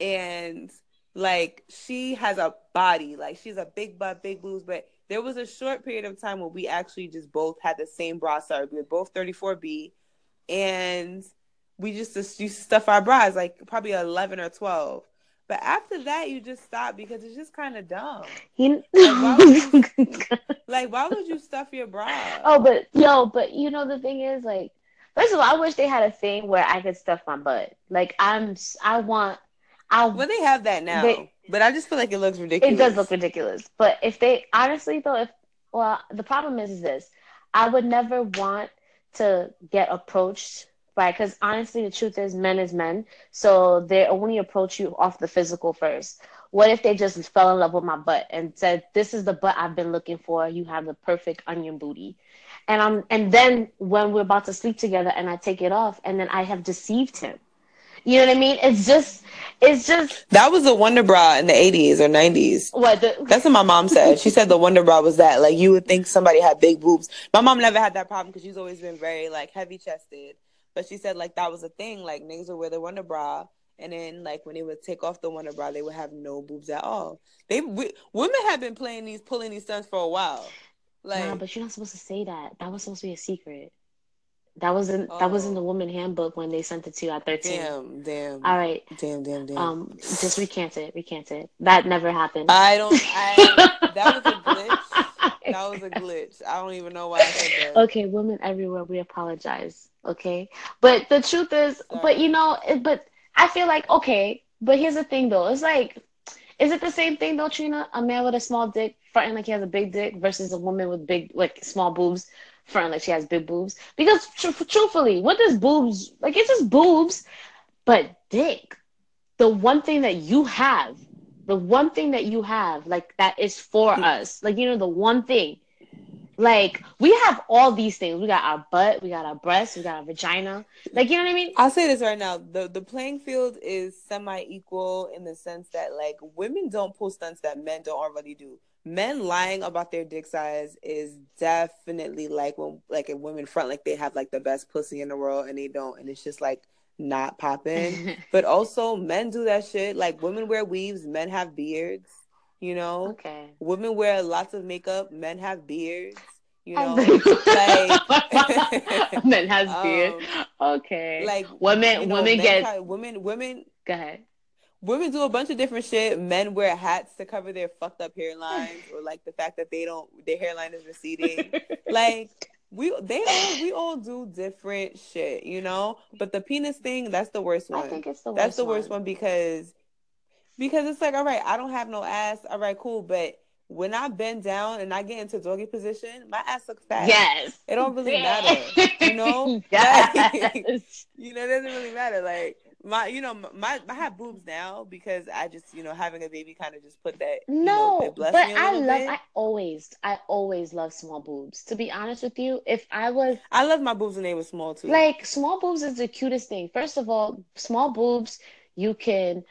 and like she has a body, like she's a big butt, big boobs, but there was a short period of time where we actually just both had the same bra size. We were both 34B and we just used to stuff our bras like probably 11 or 12. But after that, you just stop because it's just kind of dumb. You... why would *laughs* Like, why would you stuff your bra? oh, but yo, but you know the thing is like, first of all, I wish they had a thing where I could stuff my butt. Like I'm, I want, I Well, they have that now, They- but I just feel like it looks ridiculous. It does look ridiculous. But if they honestly though, if well, the problem is, is this: I would never want to get approached by because honestly, the truth is, men is men, so they only approach you off the physical first. What if they just fell in love with my butt and said, "This is the butt I've been looking for. You have the perfect onion booty," and I'm and then when we're about to sleep together and I take it off and then I have deceived him. You know what I mean? It's just, it's just That was the Wonder Bra in the 80s or 90s. what the That's what my mom said. She said the Wonder Bra was that. Like, you would think somebody had big boobs. My mom never had that problem because she's always been very, like, heavy chested. But she said, like, that was a thing. Like, niggas would wear the Wonder Bra. And then, like, when they would take off the Wonder Bra, they would have no boobs at all. They we, Women have been playing these, pulling these stunts for a while. Like, nah, but you're not supposed to say that. That was supposed to be a secret. That wasn't that was in the Oh. woman handbook when they sent it to you at 13. damn, damn. All right. Damn, damn, damn. Um just recant it. Recant it. That never happened. I don't, I, *laughs* that was a glitch. That was a *laughs* glitch. I don't even know why I said that. okay, women everywhere, we apologize. Okay? But the truth is, but you know, but I feel like okay, but here's the thing though. It's like is it the same thing though, Trina? A man with a small dick fronting like he has a big dick versus a woman with big like small boobs fronting like she has big boobs? Because tr- truthfully, what does boobs like? It's just boobs, but dick. The one thing that you have, the one thing that you have, like that is for hmm. us, like you know, the one thing. Like we have all these things. We got our butt, we got our breasts, we got our vagina. Like you know what I mean? I'll say this right now: the the playing field is semi equal in the sense that like women don't pull stunts that men don't already do. Men lying about their dick size is definitely like when like in women front like they have like the best pussy in the world and they don't, and it's just like not popping. *laughs* but also men do that shit. Like women wear weaves, men have beards. You know, okay. women wear lots of makeup, men have beards. You know, like *laughs* men has beard. *laughs* um, okay. like Women- you know, women men get- women women Go ahead. Women do a bunch of different shit. Men wear hats to cover their fucked up hairlines or like the fact that they don't their hairline is receding. *laughs* like we they all we all do different shit, you know? But the penis thing, that's the worst I one. think it's the worst. that's the worst one because because it's like, all right, I don't have no ass. All right, cool. But when I bend down and I get into doggy position, my ass looks fat. Yes. It don't really matter, you know? *laughs* yes. *laughs* you know, it doesn't really matter. Like my, you know, my I have boobs now because I just, you know, having a baby kind of just put that. you know, No, but I love. bit. I always, I always love small boobs. To be honest with you, if I was I love my boobs when they were small too. like small boobs is the cutest thing. First of all, small boobs you can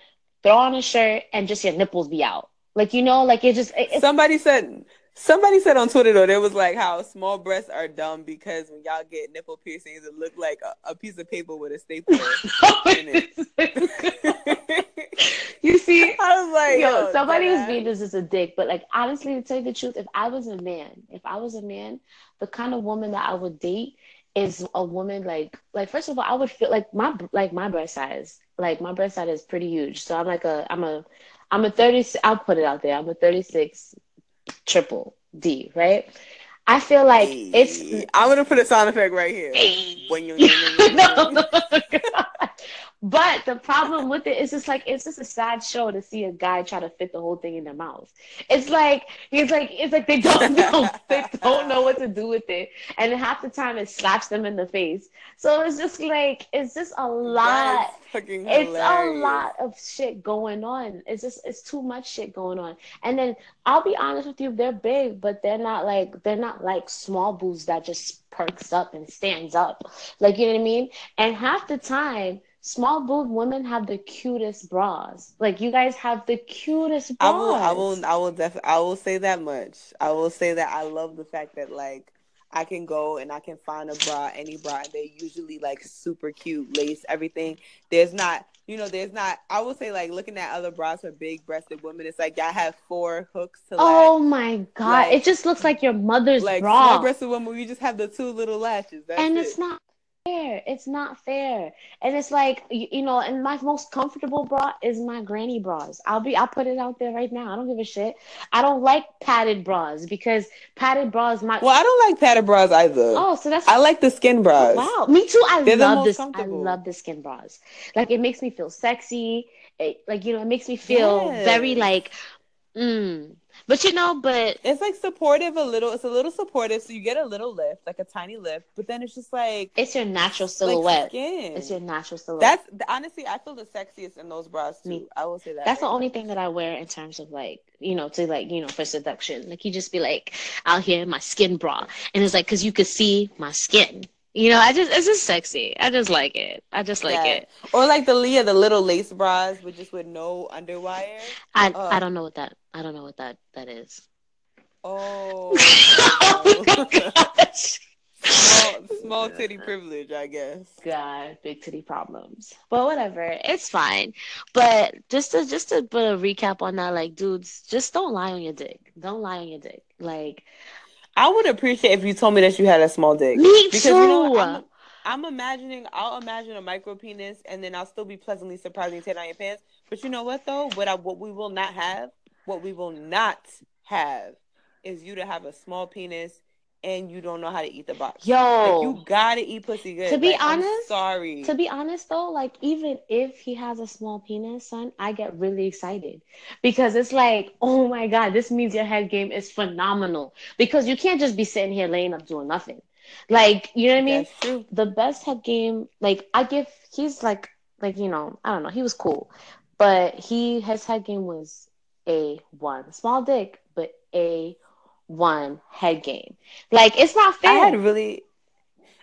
throw on a shirt and just your nipples be out. Like you know, like it just it, somebody said. Somebody said on Twitter though, there was like how small breasts are dumb because when y'all get nipple piercings, it look like a, a piece of paper with a staple. *laughs* in it. *laughs* you see, *laughs* I was like, yo, yo, somebody who's deadass. being this is a dick. But like honestly, to tell you the truth, if I was a man, if I was a man, the kind of woman that I would date is a woman like like first of all, I would feel like my like my breast size, like my breast size is pretty huge. So I'm like a I'm a I'm a 30 I'll put it out there. I'm a 36 triple D, right? I feel like it's I'm gonna put a sound effect right here. Hey. When you- *laughs* no, no, God. But the problem with it is just like it's just a sad show to see a guy try to fit the whole thing in their mouth. It's like it's like it's like they don't *laughs* know they don't know what to do with it, and half the time it slaps them in the face. So it's just like it's just a lot. That is fucking It's a lot of shit going on. It's just it's too much shit going on. And then I'll be honest with you, they're big, but they're not like they're not like small boobs that just perks up and stands up. Like you know what I mean? And half the time, small boob women have the cutest bras. Like you guys have the cutest I will, I will, I will definitely, I will say that much. I will say that I love the fact that like I can go and I can find a bra, any bra. and They usually like super cute, lace, everything. There's not, you know, there's not. I will say like looking at other bras for big-breasted women, it's like y'all have four hooks to like, Oh my god! like- it just looks like your mother's like bra. small-breasted women. We just have the two little lashes. And it. it's not fair. It's not fair. And it's like you, you know, and my most comfortable bra is my granny bras. I'll be I'll put it out there right now. I don't give a shit. I don't like padded bras because padded bras my Well, I don't like padded bras either. Oh, so that's I like the skin bras. Wow, me too. I They're the love this. I love the skin bras. Like it makes me feel sexy. It, like you know, it makes me feel very like, mm. But you know, but It's like supportive a little. It's a little supportive, so you get a little lift, like a tiny lift. But then it's just like it's your natural like silhouette. skin. it's your natural silhouette. That's honestly, I feel the sexiest in those bras too. Me- I will say that. That's the only now. thing that I wear in terms of like, you know, to like, you know, for seduction. Like you just be like out here in my skin bra, and it's like because you could see my skin. You know, I just it's just sexy. I just like it. I just like Yeah. it. Or like the Leah, the little lace bras with just with no underwire. I Uh. I don't know what that I don't know what that that is. Oh, oh my gosh. small small titty privilege, I guess. God, big titty problems. But whatever, it's fine. But just to just to put a recap on that, like dudes, just don't lie on your dick. Don't lie on your dick. Like I would appreciate if you told me that you had a small dick. me Because too. you know? I'm, I'm imagining I'll imagine a micro penis and then I'll still be pleasantly surprised when you take on your pants. But you know what though? What I what we will not have, what we will not have is you to have a small penis and you don't know how to eat the box. Yo, Like you gotta eat pussy good. To be Like, I'm honest- sorry. To be honest though, like even if he has a small penis, son, I get really excited because it's like, oh my god, this means your head game is phenomenal. Because you can't just be sitting here laying up doing nothing. Like, you know what I mean? The best head game, like I give, he's like, like you know, I don't know, he was cool, but he his head game was a one, small dick, but a one head game. Like it's not fair. I had really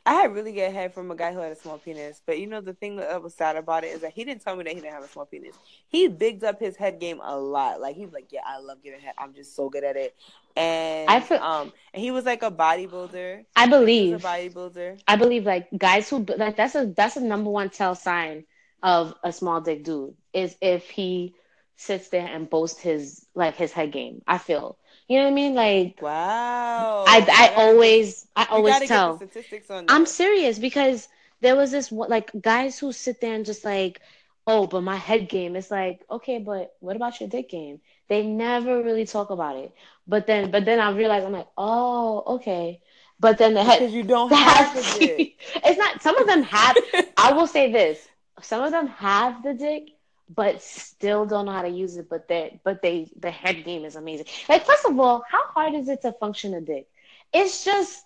I had really good head from a guy who had a small penis. But you know the thing that was sad about it is that he didn't tell me that he didn't have a small penis. He bigged up his head game a lot. Like he was like, Yeah, I love giving head. I'm just so good at it. And I feel- um and he was like a bodybuilder. I He believe. was a bodybuilder. I believe like guys who like that's a that's a number one tell sign of a small dick dude is if he sits there and boasts his like his head game. I feel you know what I mean. Like Wow. I I always I always tell. get the statistics on that. I'm serious because there was this like guys who sit there and just like, oh, but my head game. It's like, okay, but what about your dick game? They never really talk about it. But then, but then I realized I'm like, oh, okay. But then the head. because you don't *laughs* have a dick. it's not. Some of them have. *laughs* I will say this: some of them have the dick, but still don't know how to use it. But they, but they, the head game is amazing. Like, first of all, how hard is it to function a dick? It's just,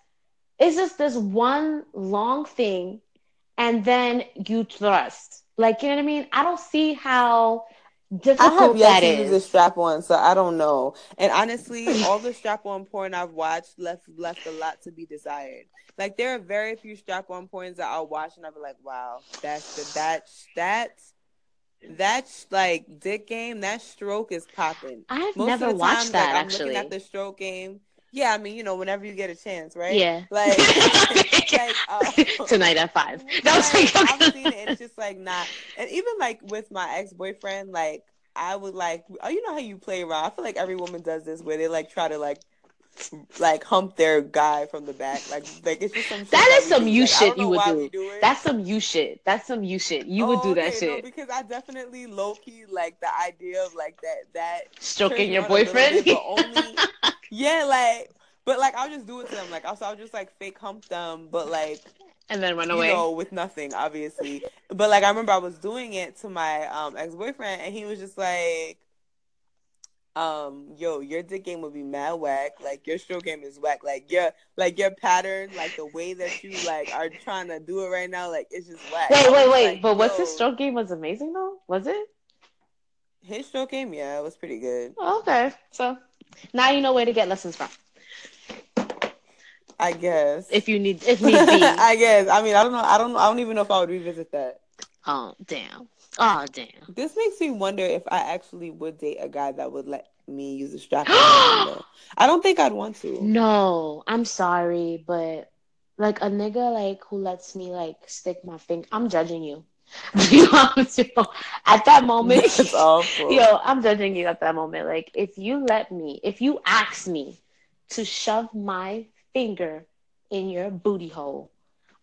it's just this one long thing, and then you thrust. Like, you know what I mean? I don't see how I difficult have yet that to use a strap on, so I don't know. And honestly, all the strap on porn I've watched left left a lot to be desired. Like there are very few strap on porns that I'll watch and I'll be like, wow, that's the that that that's like dick game. That stroke is popping. I've Most never watched time, that like, I'm actually. looking at the stroke game. Yeah, I mean, you know, whenever you get a chance, right? Yeah. *laughs* Like, *laughs* like uh, tonight at five. *laughs* That was like, I've seen it. It's just like not, and even like with my ex boyfriend, like I would like, oh, you know how you play around. I feel like every woman does this where they like try to like like hump their guy from the back. Like like it's just some shit that is some you shit you would do. do. That's some you shit. That's some you shit. You would Oh, do that okay, shit. No, because I definitely low key like the idea of like that that Stroking your on a little boyfriend. bit, only *laughs* yeah, like but like I'll just do it to them. Like also I'll just like fake hump them, but like and then run you away. know with nothing obviously. But like I remember I was doing it to my um ex boyfriend, and he was just like. Um, yo, your dick game would be mad whack. Like your stroke game is whack. Like your like your pattern, like the way that you like are trying to do it right now, like it's just whack. Wait, wait, wait. like, but what's his stroke game was amazing though? Was it? His stroke game, yeah, it was pretty good. Oh, okay. So now you know where to get lessons from. I guess. If you need if need be. *laughs* I guess. I mean, I don't know. I don't know. I don't even know if I would revisit that. oh damn. Oh damn. This makes me wonder if I actually would date a guy that would let me use a strap. *gasps* I don't think I'd want to. No, I'm sorry, but like a nigga like who lets me like stick my finger, I'm judging you. you know what I'm saying? At that moment, That's *laughs* awful. yo, I'm judging you at that moment. Like if you let me, if you ask me to shove my finger in your booty hole,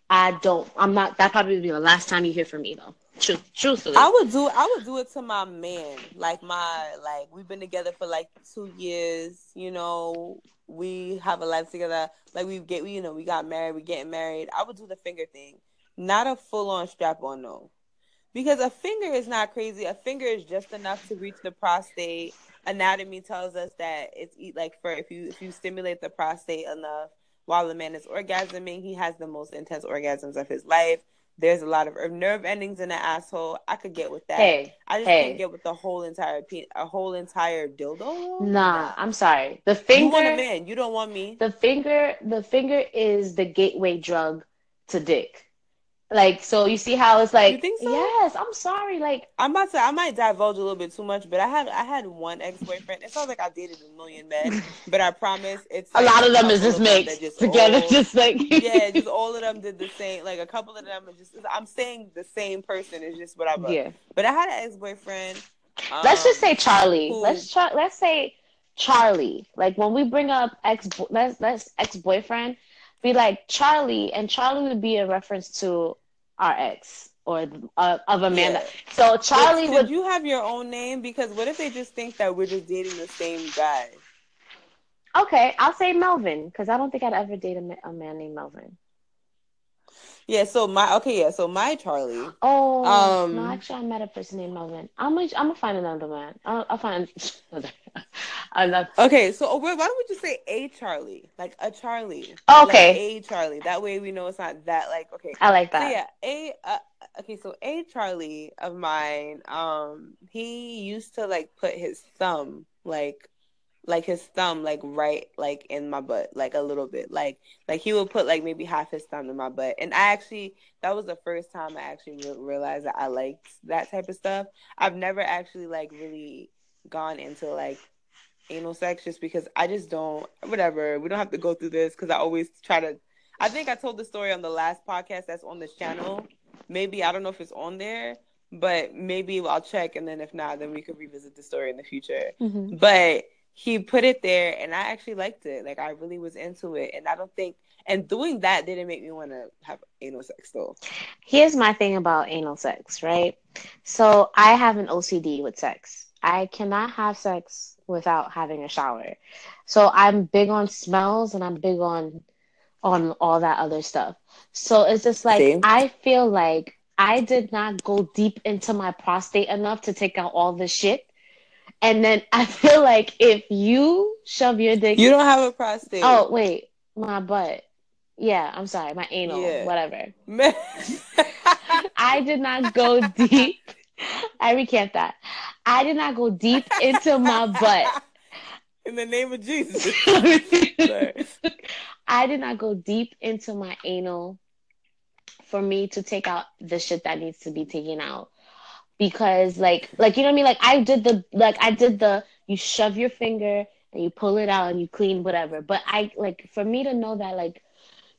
I don't. I'm not. That probably would be the last time you hear from me though. Truth, truthfully. I would do I would do it to my man. Like my like we've been together for like two years, you know, we have a life together. Like we get we you know, we got married, we getting married. I would do the finger thing. Not a full on strap on though, Because a finger is not crazy. A finger is just enough to reach the prostate. Anatomy tells us that it's like for if you if you stimulate the prostate enough while the man is orgasming, he has the most intense orgasms of his life. There's a lot of nerve endings in the asshole. I could get with that. hey, I just hey. can't get with the whole entire pe- a whole entire dildo. nah, I'm sorry. The finger. You want a man. You don't want me. the finger the finger is the gateway drug to dick like so you see how it's like so? yes i'm sorry like I'm about to. I might divulge a little bit too much, but I had I had one ex boyfriend. It sounds like I dated a million men, but I promise it's *laughs* a like lot of them is just mixed just together all- *laughs* just like *laughs* yeah, just all of them did the same. Like a couple of them are just. I'm saying the same person is just whatever. yeah But I had an ex boyfriend. let's just say um, charlie who- let's try let's say charlie like when we bring up ex let's let's ex-boyfriend be like charlie and charlie would be a reference to our ex or uh, of a man Yeah. so charlie Did would you have your own name? Because what if they just think that we're just dating the same guy? okay i'll say melvin because i don't think i'd ever date a, a man named melvin Yeah. So my okay. Yeah. So my Charlie. Oh Um, no! Actually, I met a person named Melvin. I'm gonna, I'm gonna find another man. I'll, I'll find. *laughs* I'm. Okay. So oh, why don't we just say a Charlie, like a Charlie? Okay. Like a Charlie. That way we know it's not that like okay. I like So that. yeah, a uh, okay. So a Charlie of mine, um, he used to like put his thumb like, like his thumb like right like in my butt like a little bit like like he would put like maybe half his thumb in my butt and I actually that was the first time I actually re- realized that I liked that type of stuff. I've never actually like really gone into like anal sex just because I just don't whatever we don't have to go through this because I always try to I think I told the story on the last podcast that's on this channel. Maybe I don't know if it's on there, but maybe I'll check and then if not, then we could revisit the story in the future. Mhm. But he put it there and I actually liked it. Like I really was into it. And I don't think and doing that didn't make me want to have anal sex though. Here's my thing about anal sex, right? So I have an OCD with sex. I cannot have sex without having a shower. So I'm big on smells and I'm big on on all that other stuff. So it's just like Same. I feel like I did not go deep into my prostate enough to take out all the shit. And then *laughs* I feel like if you shove your dick You don't have a prostate. Oh, wait, my butt. Yeah, I'm sorry, my anal, Yeah. whatever. *laughs* I did not go deep. I recant that. I did not go deep into my butt. *laughs* In the name of Jesus. I did not go deep into my anal for me to take out the shit that needs to be taken out. Because like like you know what I mean? Like I did the like I did the you shove your finger and you pull it out and you clean whatever. But I like for me to know that like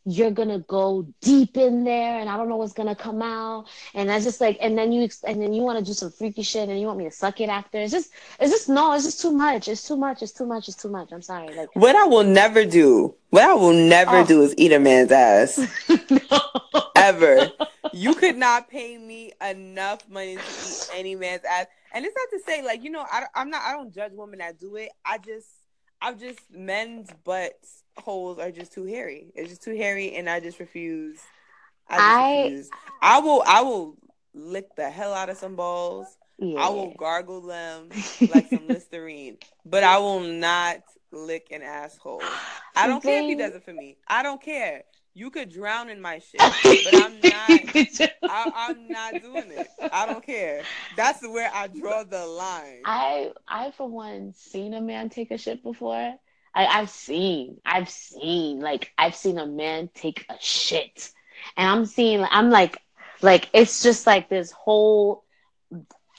you're gonna go deep in there and I don't know what's gonna come out. And I just like and then you and then you want to do some freaky shit and you want me to suck it after. It's just it's just no, it's just too much. It's too much. It's too much. It's too much. I'm sorry. Like what I will never do. What I will never oh. do is eat a man's ass. *laughs* no. Ever. *laughs* You could not pay me enough money to eat any man's ass. And it's not to say like you know I, I'm not I don't judge women that do it. I just I'm just men's butts holes are just too hairy. It's just too hairy, and I just refuse. I, just I, refuse. I will. I will lick the hell out of some balls. Yeah. I will gargle them *laughs* like some Listerine, but I will not lick an asshole. I don't care if he does it for me. I don't care. You could drown in my shit, but I'm *laughs* not. I, am not doing it. I don't care. That's where I draw the line. I, I for one, seen a man take a shit before. I, I've seen, I've seen, like, I've seen a man take a shit, and I'm seeing, I'm like, like it's just like this whole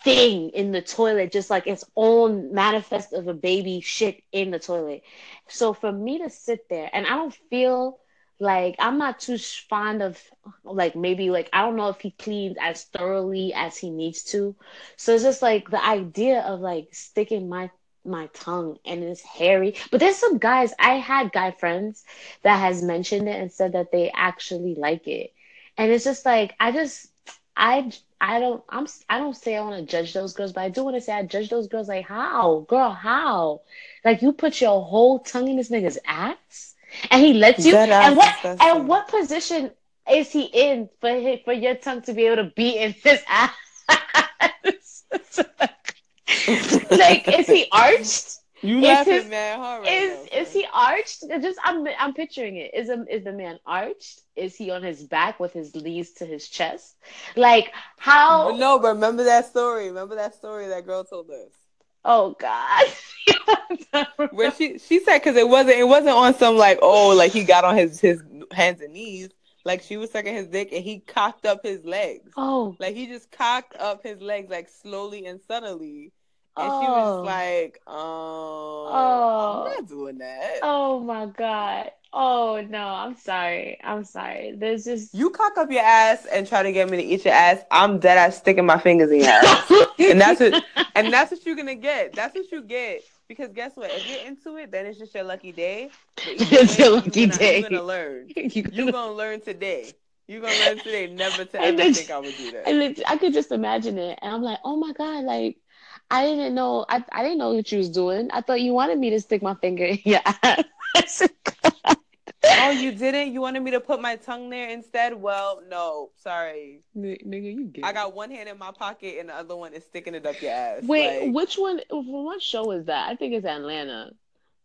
thing in the toilet, just like its own manifest of a baby shit in the toilet. So for me to sit there, and I don't feel like I'm not too fond of like maybe like I don't know if he cleans as thoroughly as he needs to. So it's just like the idea of like sticking my my tongue and it's hairy. But there's some guys I had guy friends that has mentioned it and said that they actually like it. And it's just like I just I I don't I'm I don't say I want to judge those girls, but I do want to say I judge those girls like how? Girl, how? Like you put your whole tongue in this nigga's ass? and he lets you. and what and what position is he in for his, for your tongue to be able to be in his *laughs* ass? *laughs* *laughs* like, is he arched? You is laughing his, man hard right is now, is he arched? Just I'm I'm picturing it. Is a, is the man arched? Is he on his back with his knees to his chest? Like how? No, but remember that story. Remember that story that girl told us. Oh God. *laughs* Where she she said because it wasn't it wasn't on some like oh like he got on his his hands and knees like she was sucking his dick and he cocked up his legs. Oh, like he just cocked up his legs like slowly and subtly. And oh. she was oh. like, oh, oh, I'm not doing that. Oh my God. Oh no, I'm sorry. I'm sorry. There's just you cock up your ass and try to get me to eat your ass. I'm dead ass sticking my fingers in your ass, *laughs* and that's what and that's what you're gonna get. That's what you get. Because guess what? If you're into it, then it's just your lucky day. *laughs* It's your lucky you're gonna, day. You're gonna learn. *laughs* You're gonna, you're gonna learn today. You're gonna learn today never to ever think I would do that. And I could just imagine it, and I'm like, oh my god, like I didn't know. I I didn't know what you was doing. I thought you wanted me to stick my finger in your ass. *laughs* oh, you didn't? You wanted me to put my tongue there instead? Well, no, sorry. N- nigga, you get I got one hand in my pocket and the other one is sticking it up your ass. Wait, like... which one? What show is that? I think it's Atlanta.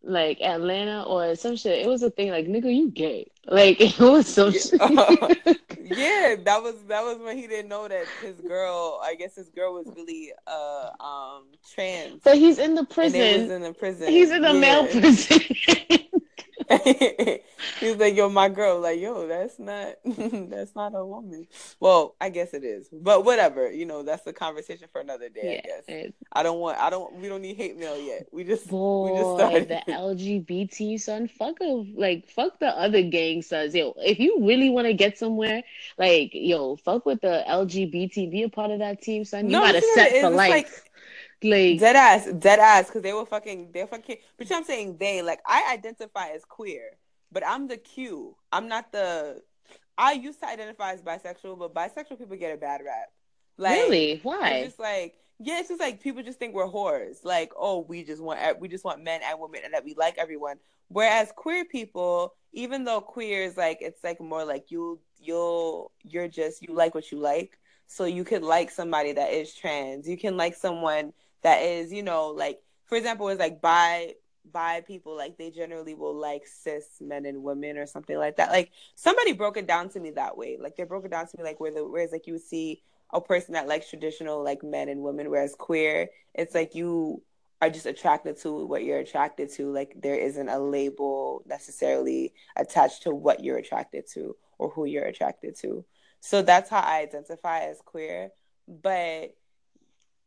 Like Atlanta or some shit. It was a thing like nigga, you gay. Like *laughs* it was some yeah. shit. *laughs* Yeah, that was that was when he didn't know that his girl. I guess his girl was really uh um trans. So he's in the prison. Was in the prison. He's in the yeah. male prison. *laughs* *laughs* He's like, yo, my girl, like, yo, that's not *laughs* that's not a woman. Well, I guess it is. But whatever, you know, that's a conversation for another day, yeah, I guess. I don't want I don't we don't need hate mail yet. We just Boy, we just started. the LGBT son, fuck a, like fuck the other gang sons. Yo, if you really want to get somewhere, like, yo, fuck with the LGBT, be a part of that team, son. You no, gotta set for life. Like, like dead ass, dead ass, because they were fucking, they fucking. But I'm saying they, like, I identify as queer, but I'm the Q. I'm not the. I used to identify as bisexual, but bisexual people get a bad rap. Like, really? Why? It's just like yeah, it's just like people just think we're whores. Like, oh, we just want we just want men and women, and that we like everyone. Whereas queer people, even though queer is like it's like more like you you'll you're just you like what you like. So you could like somebody that is trans. You can like someone that is, you know, like for example, it's like bi bi people, like they generally will like cis men and women or something like that. Like somebody broke it down to me that way. Like they broke it down to me like where the whereas like you see a person that likes traditional like men and women, whereas queer, it's like you are just attracted to what you're attracted to. Like there isn't a label necessarily attached to what you're attracted to or who you're attracted to. So that's how I identify as queer. But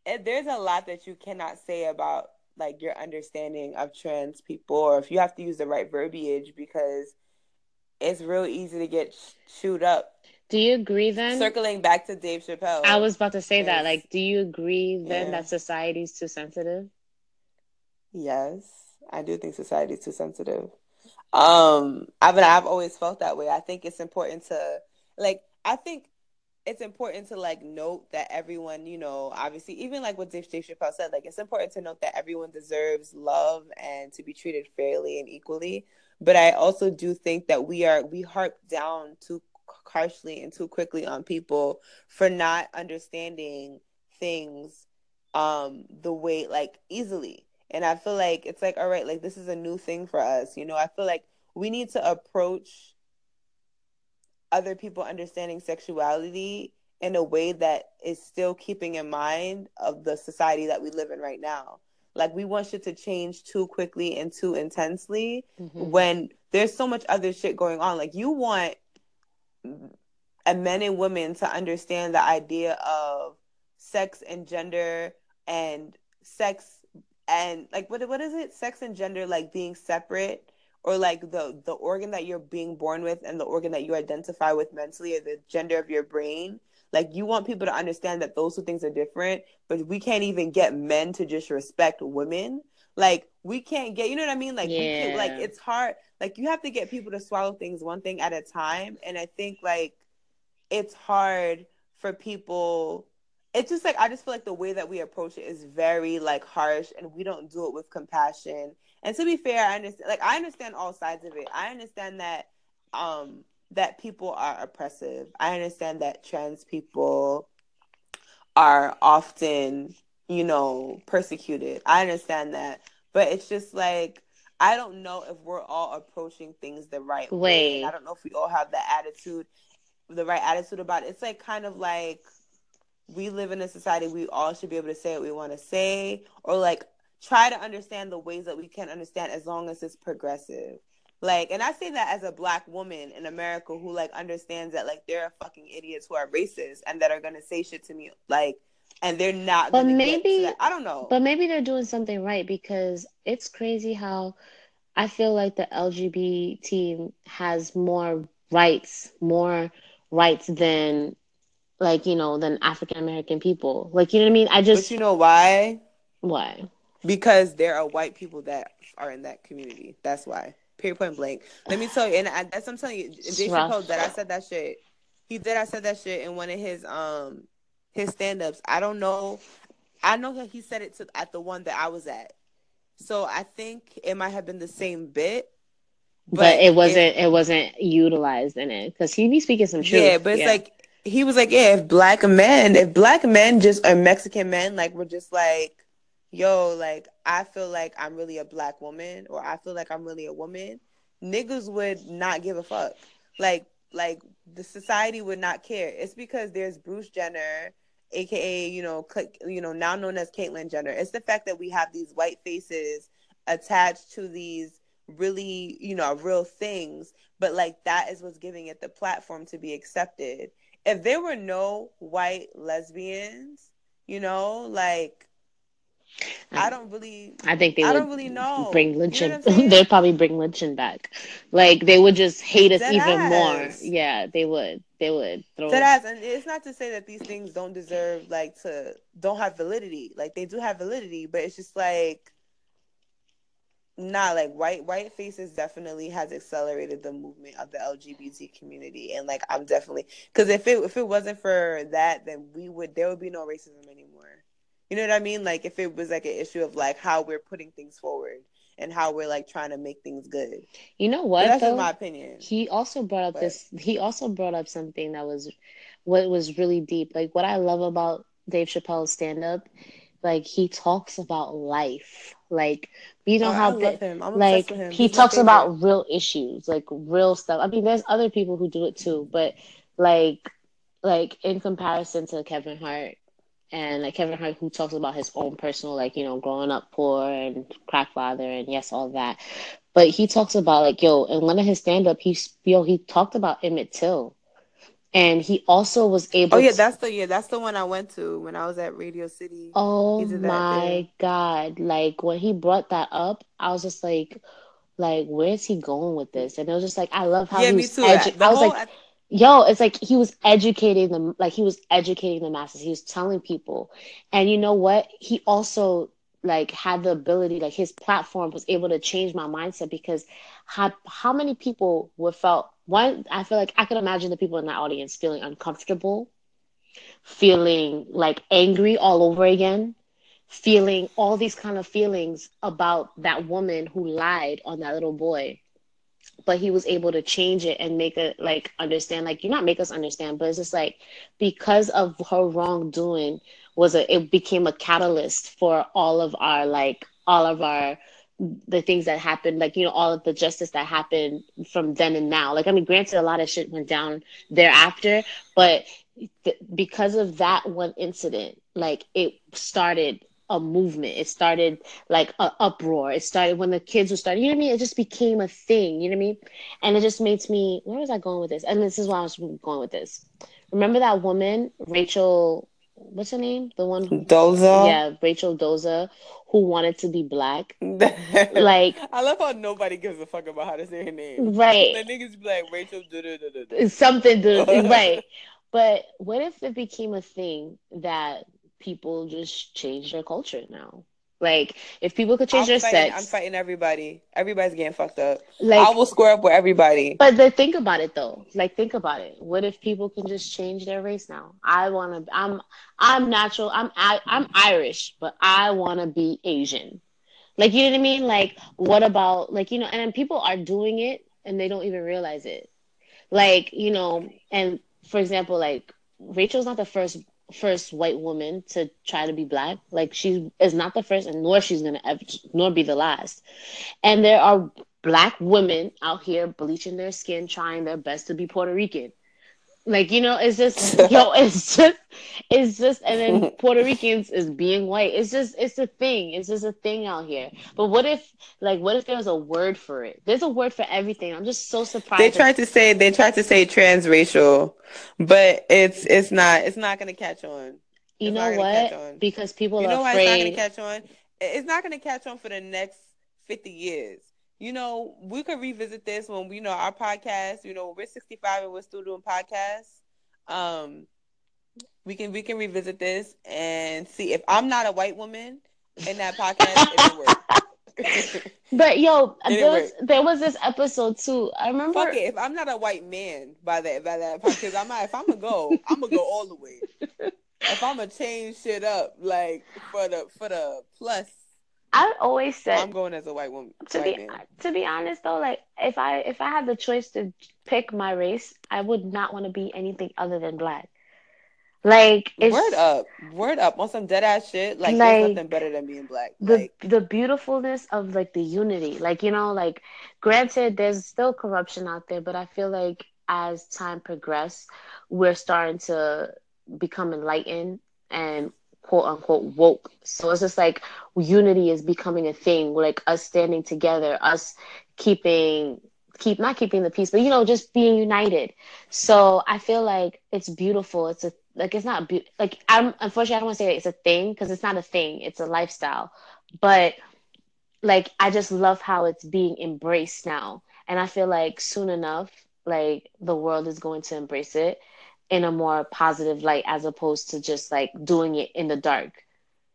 there's a lot that you cannot say about like your understanding of trans people or if you have to use the right verbiage because it's real easy to get chewed up do you agree then? Circling back to Dave Chappelle. I was about to say that. Like, do you agree then yeah. that society's too sensitive? Yes, I do think society's too sensitive. Um, I've I've always felt that way. I think it's important to like. I think it's important to like note that everyone, you know, obviously, even like what Dave, Chappelle said, like it's important to note that everyone deserves love and to be treated fairly and equally. But I also do think that we are we harp down too harshly and too quickly on people for not understanding things um the way like easily and i feel like it's like all right like this is a new thing for us you know i feel like we need to approach other people understanding sexuality in a way that is still keeping in mind of the society that we live in right now. Like we want shit to change too quickly and too intensely mm-hmm. when there's so much other shit going on. Like you want and men and women to understand the idea of sex and gender and sex and like what what is it? Sex and gender like being separate or like the the organ that you're being born with and the organ that you identify with mentally or the gender of your brain like you want people to understand that those two things are different but we can't even get men to just respect women like we can't get you know what i mean like yeah. like it's hard like you have to get people to swallow things one thing at a time and i think like it's hard for people it's just like i just feel like the way that we approach it is very like harsh and we don't do it with compassion and to be fair i understand like i understand all sides of it i understand that um that people are oppressive i understand that trans people are often you know persecuted i understand that but it's just like I don't know if we're all approaching things the right Wait. way. I don't know if we all have the attitude, the right attitude about it. It's like kind of like we live in a society we all should be able to say what we want to say or like try to understand the ways that we can understand as long as it's progressive. Like, and I say that as a black woman in America who like understands that like there are fucking idiots who are racist and that are gonna say shit to me like and they're not. But maybe I don't know. But maybe they're doing something right because it's crazy how I feel like the LGBT team has more rights, more rights than like you know than African American people. Like you know what I mean? I just. But you know why? Why? Because there are white people that are in that community. That's why. Period. Point blank. Let me tell you, and I, that's what I'm telling you, Dave Chappelle that I said that shit. He did. I said that shit in one of his um his stand ups. I don't know. I know that he said it to at the one that I was at. So I think it might have been the same bit. But, but it wasn't it wasn't utilized in it because he be speaking some truth. Yeah, but it's yeah. like he was like, Yeah, if black men, if black men just are Mexican men, like we're just like, yo, like I feel like I'm really a black woman or I feel like I'm really a woman, niggas would not give a fuck. Like like the society would not care. It's because there's Bruce Jenner, aka you know, you know, now known as Caitlyn Jenner. It's the fact that we have these white faces attached to these really, you know, real things, but like that is what's giving it the platform to be accepted. If there were no white lesbians, you know, like I um, don't really. I think they I would don't really know. Bring lynching. You know *laughs* They'd probably bring lynching back. Like they would just hate us even ass. more. Yeah, they would. They would throw. Ass. And it's not to say that these things don't deserve like to don't have validity. Like they do have validity, but it's just like. Nah, like white white faces definitely has accelerated the movement of the LGBT community, and like I'm definitely because if it if it wasn't for that, then we would there would be no racism. You know what I mean? Like if it was like an issue of like how we're putting things forward and how we're like trying to make things good. You know what? But that's though? my opinion. He also brought up but. this. He also brought up something that was, what was really deep. Like what I love about Dave Chappelle's stand up, like he talks about life. Like we don't oh, have the, like he He's talks about real issues, like real stuff. I mean, there's other people who do it too, but like like in comparison to Kevin Hart, and like Kevin Hart, who talks about his own personal, like you know, growing up poor and crack father, and yes, all that. But he talks about like yo, in one of his stand up, he yo he talked about Emmett Till, and he also was able. Oh yeah, to, that's the yeah, that's the one I went to when I was at Radio City. Oh my god! Like when he brought that up, I was just like, like where's he going with this? And it was just like I love how yeah, he me was. too. Edu- I was whole, like, yo, it's like he was educating them, like he was educating the masses. He was telling people, and you know what? He also like had the ability, like his platform was able to change my mindset because how how many people were felt one. I feel like I could imagine the people in that audience feeling uncomfortable, feeling like angry all over again feeling all these kind of feelings about that woman who lied on that little boy but he was able to change it and make it like understand like you not make us understand but it's just like because of her wrongdoing was a it became a catalyst for all of our like all of our the things that happened like you know all of the justice that happened from then and now. Like i mean granted a lot of shit went down thereafter but th- because of that one incident like it started a movement. It started like an uproar. It started when the kids were starting. You know what I mean? It just became a thing. You know what I mean? And it just makes me. Where was I going with this? And this is why I was going with this. Remember that woman, Rachel? What's her name? The one who Doza. Yeah, Rachel Doza, who wanted to be black. *laughs* like I love how nobody gives a fuck about how to say her name. Right. The niggas be like Rachel. Something. *laughs* right. But what if it became a thing that people just change their culture now. Like if people could change I'm their fighting, sex, I'm fighting everybody. Everybody's getting fucked up. Like I will square up with everybody. But then think about it though. Like think about it. What if people can just change their race now? I want to. I'm I'm natural. I'm I, I'm Irish, but I want to be Asian. Like you know what I mean? Like what about like you know? And people are doing it and they don't even realize it. Like you know, and for example, like Rachel's not the first first white woman to try to be black. Like she is not the first, and nor she's gonna ever, nor be the last. And there are black women out here bleaching their skin, trying their best to be Puerto Rican. Like you know, it's just *laughs* yo, it's just, it's just, and then *laughs* Puerto Ricans is being white. It's just, it's a thing. It's just a thing out here. But what if, like, what if there was a word for it? There's a word for everything. I'm just so surprised. They tried to say they tried to say transracial, but it's it's not it's not gonna catch on. You it's know what? Because people you know why it's not gonna catch on. It's not gonna catch on for the next fifty years you know, we could revisit this when we you know our podcast. You know, we're sixty five and we're still doing podcasts. Um, we can we can revisit this and see if I'm not a white woman in that podcast. *laughs* but yo, *laughs* there was, there was this episode too. I remember. Fuck it. If I'm not a white man by that by that because I'm not. If I'm gonna go, I'm gonna go all the way. *laughs* if I'm gonna change shit up like for the for the plus I always said I'm going as a white woman. To white be man. to be honest though, like if I if I had the choice to pick my race, I would not want to be anything other than black. Like word up, word up on some dead ass shit. Like, like there's nothing better than being black. The like, the beautifulness of like the unity, like you know, like granted, there's still corruption out there, but I feel like as time progresses, we're starting to become enlightened and quote unquote woke. So it's just like unity is becoming a thing, like us standing together, us keeping keep not keeping the peace, but you know, just being united. So I feel like it's beautiful. It's a like it's not be- like I'm unfortunately I don't want to say it's a thing because it's not a thing. It's a lifestyle, but like I just love how it's being embraced now, and I feel like soon enough, like the world is going to embrace it in a more positive light as opposed to just like doing it in the dark.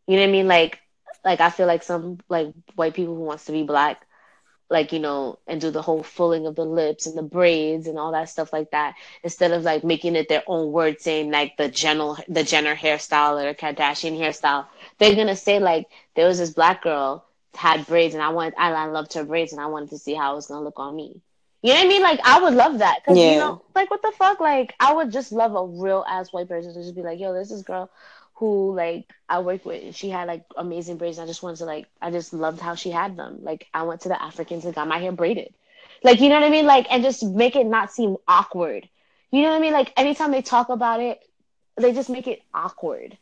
You know what I mean? Like like I feel like some like white people who wants to be black like you know and do the whole fulling of the lips and the braids and all that stuff like that instead of like making it their own word saying like the Jenner the Jenner hairstyle or the Kardashian hairstyle they're gonna say like there was this black girl had braids and I wanted I, I loved her braids and I wanted to see how it was gonna look on me you know what I mean? Like I would love that because yeah. you know, like what the fuck? Like I would just love a real ass white person to just be like, yo, there's this is girl who like I work with. She had like amazing braids. I just wanted to like, I just loved how she had them. Like I went to the Africans and got my hair braided. Like you know what I mean? Like and just make it not seem awkward. You know what I mean? Like anytime they talk about it, they just make it awkward.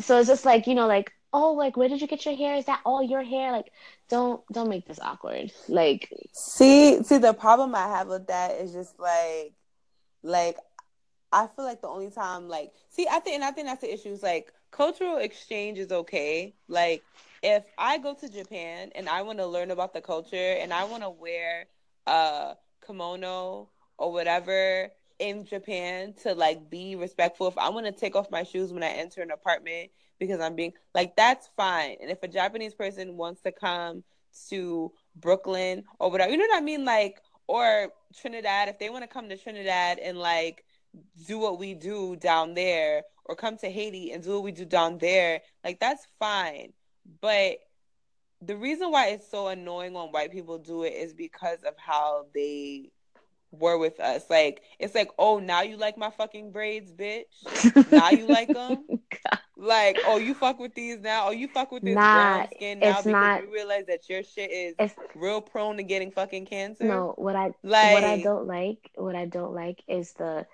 So it's just like you know, like oh, like where did you get your hair? Is that all your hair? Like don't don't make this awkward. Like see see the problem I have with that is just like like I feel like the only time like see I think and I think that's the issue is like cultural exchange is okay. Like if I go to Japan and I want to learn about the culture and I want to wear a kimono or whatever in Japan to like be respectful. If I want to take off my shoes when I enter an apartment because I'm being like that's fine. And if a Japanese person wants to come to Brooklyn or whatever, you know what I mean? Like or Trinidad, if they want to come to Trinidad and like do what we do down there or come to Haiti and do what we do down there, like that's fine. But the reason why it's so annoying when white people do it is because of how they were with us. Like it's like, oh, now you like my fucking braids, bitch. now you like them. *laughs* like, oh, you fuck with these now. Oh, you fuck with this nah, brown skin now because not, you realize that your shit is real prone to getting fucking cancer. No, what I like, what I don't like, what I don't like is the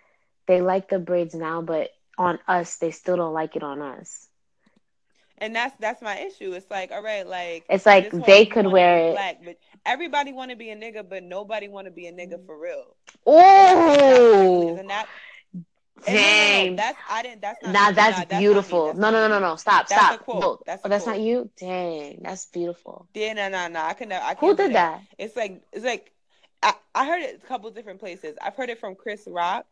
they like the braids now, but on us, they still don't like it on us. And that's that's my issue. It's like, all right, like it's like they could wear it. Black, but everybody want to be a nigga, but nobody want to be a nigga for real. Oh, and that, Dang. No, that's I didn't. That's not. Nah, that's, that's beautiful. That's no, no, no, no, no. Stop, that's stop. No, that's, oh, that's not you. Dang, that's beautiful. Yeah, no, no, no. I can never. I Who did that. that? It's like it's like I, I heard it a couple different places. I've heard it from Chris Rock.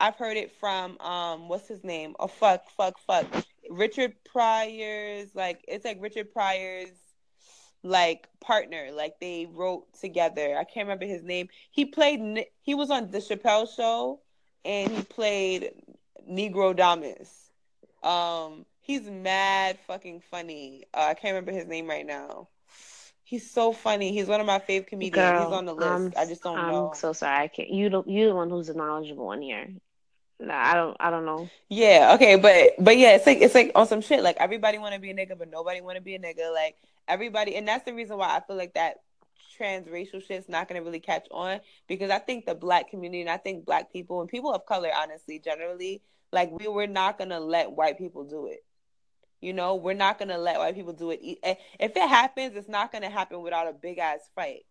I've heard it from um what's his name? Oh fuck, fuck, fuck. Richard Pryor's like it's like Richard Pryor's like partner. Like they wrote together. I can't remember his name. He played. He was on the Chappelle Show, and he played Negrodamus. Um, he's mad fucking funny. Uh, I can't remember his name right now. He's so funny. He's one of my favorite comedians. Girl, he's on the list. I'm, I just don't I'm know. I'm so sorry. I can't. You don't. You're the one who's the knowledgeable one here. Nah, I don't. I don't know. Yeah. Okay. But but yeah, it's like it's like on some shit. Like everybody want to be a nigga, but nobody want to be a nigga. Like everybody, and that's the reason why I feel like that transracial shit's not gonna really catch on because I think the black community and I think black people and people of color, honestly, generally, like we were not gonna let white people do it. You know, we're not gonna let white people do it. Eh, if it happens, it's not gonna happen without a big ass fight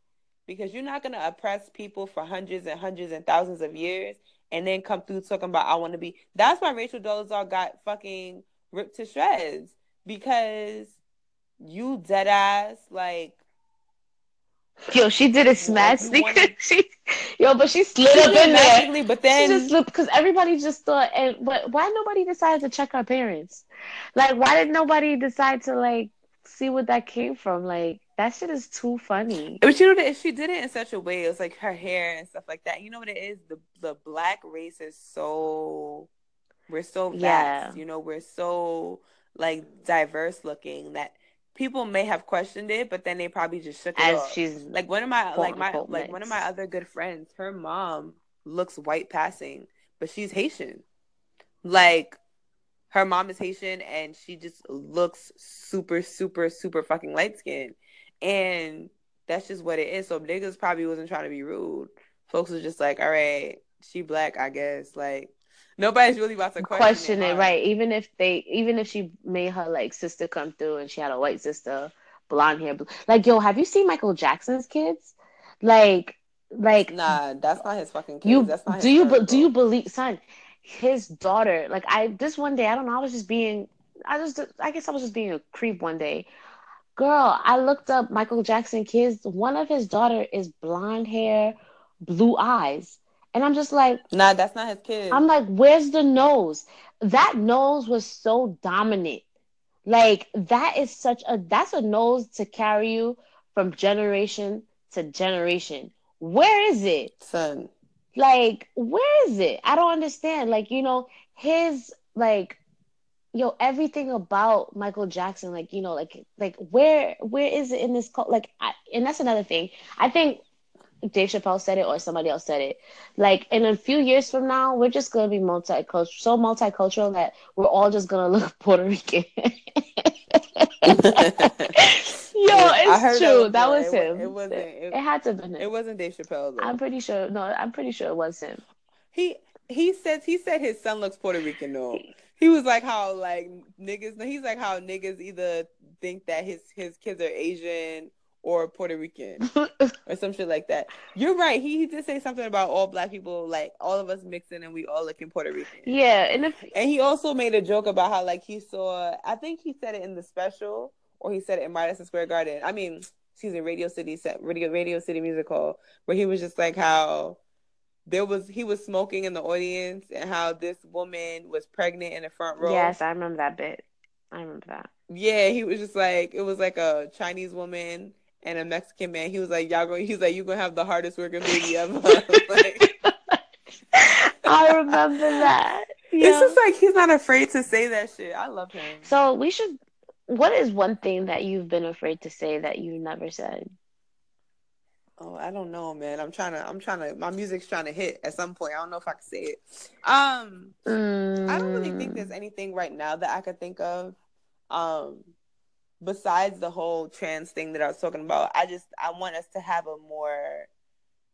because you're not gonna oppress people for hundreds and hundreds and thousands of years and then come through talking about I want to be. That's why Rachel Dolezal got fucking ripped to shreds because you dead ass like. Yo, she did it smash because she, yo, but she slid she up in there. But then she just slipped because everybody just thought, and but why nobody decided to check her parents? Like, why did nobody decide to like see what that came from? Like, that shit is too funny. But you know that she did it in such a way, it was like her hair and stuff like that. You know what it is? The the black race is so we're so vast. Yeah. You know, we're so like diverse looking that people may have questioned it, but then they probably just shook it As off. She's like one of my like my like one of my other good friends, her mom looks white passing, but she's Haitian. Like her mom is Haitian and she just looks super, super, super fucking light skinned. And that's just what it is. So niggas probably wasn't trying to be rude. Folks was just like, all right, she black, I guess. Like nobody's really about to question, question it, it right? Even if they, even if she made her like sister come through and she had a white sister, blonde hair, like yo, have you seen Michael Jackson's kids? Like, like nah, that's not his fucking kids. You that's not. do you be, do you believe, son? His daughter, like I this one day, I don't know, I was just being, I just, I guess I was just being a creep one day. Girl, I looked up Michael Jackson kids. One of his daughter is blonde hair, blue eyes. And I'm just like, nah, that's not his kid. I'm like, where's the nose? That nose was so dominant. Like that is such a that's a nose to carry you from generation to generation. Where is it? Son. Like, where is it? I don't understand. Like, you know, his like yo everything about michael jackson like you know like like where where is it in this cult like I, and that's another thing i think dave chappelle said it or somebody else said it. Like in a few years from now we're just gonna be multicultural so multicultural that we're all just gonna look *laughs* puerto rican. *laughs* Yo it's true. that was, that was him. it, wasn't it, it, had to have been him. it wasn't dave chappelle though. i'm pretty sure no i'm pretty sure it was him. He he says he said his son looks puerto rican though. He was like how like niggas he's like how niggas either think that his his kids are Asian or Puerto Rican *laughs* *laughs* or some shit like that. You're right. He, he did say something about all black people, like all of us mixing and we all looking Puerto Rican. Yeah, and if And he also made a joke about how like he saw I think he said it in the special or he said it in Madison Square Garden. I mean, excuse me, Radio City set Radio Radio City Music Hall, where he was just like how there was he was smoking in the audience and how this woman was pregnant in the front row. yes, I remember that bit. I remember that. Yeah, he was just like it was like a Chinese woman and a Mexican man. He was like, Y'all going he's like, You gonna have the hardest working baby ever. *laughs* *laughs* like, I remember that. It's Yeah. just like he's not afraid to say that shit. I love him. So we should. What is one thing that you've been afraid to say that you never said? Oh, I don't know, man. I'm trying to. I'm trying to. My music's trying to hit at some point. I don't know if I can say it. Um, I don't really think Mm, there's anything right now that I could think of. Um, besides the whole trans thing that I was talking about, I just I want us to have a more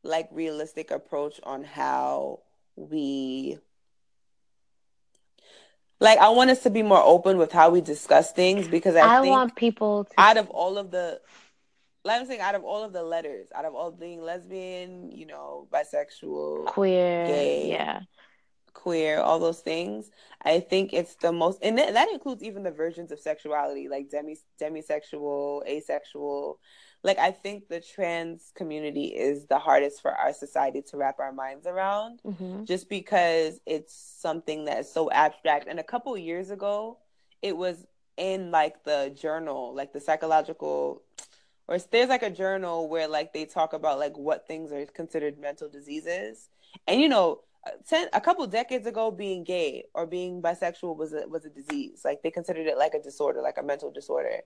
like realistic approach on how we like. I want us to be more open with how we discuss things because I, I think want people to out of all of the like I'm saying, out of all of the letters, out of all being lesbian, you know, bisexual, queer. gay. Yeah. Queer, all those things, I think it's the most, and that, that includes even the versions of sexuality, like demi demisexual, asexual. Like I think the trans community is the hardest for our society to wrap our minds around, hmm just because it's something that is so abstract. And a couple years ago, it was in like the journal, like the psychological or there's like a journal where like they talk about like what things are considered mental diseases and you know ten, a couple decades ago being gay or being bisexual was a was a disease. Like they considered it like a disorder like a mental disorder.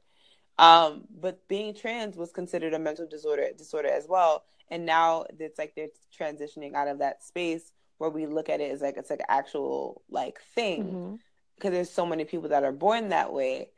Um but being trans was considered a mental disorder disorder as well. And now it's like they're transitioning out of that space where we look at it as like it's like an actual like thing. Because there's so many people that are born that way.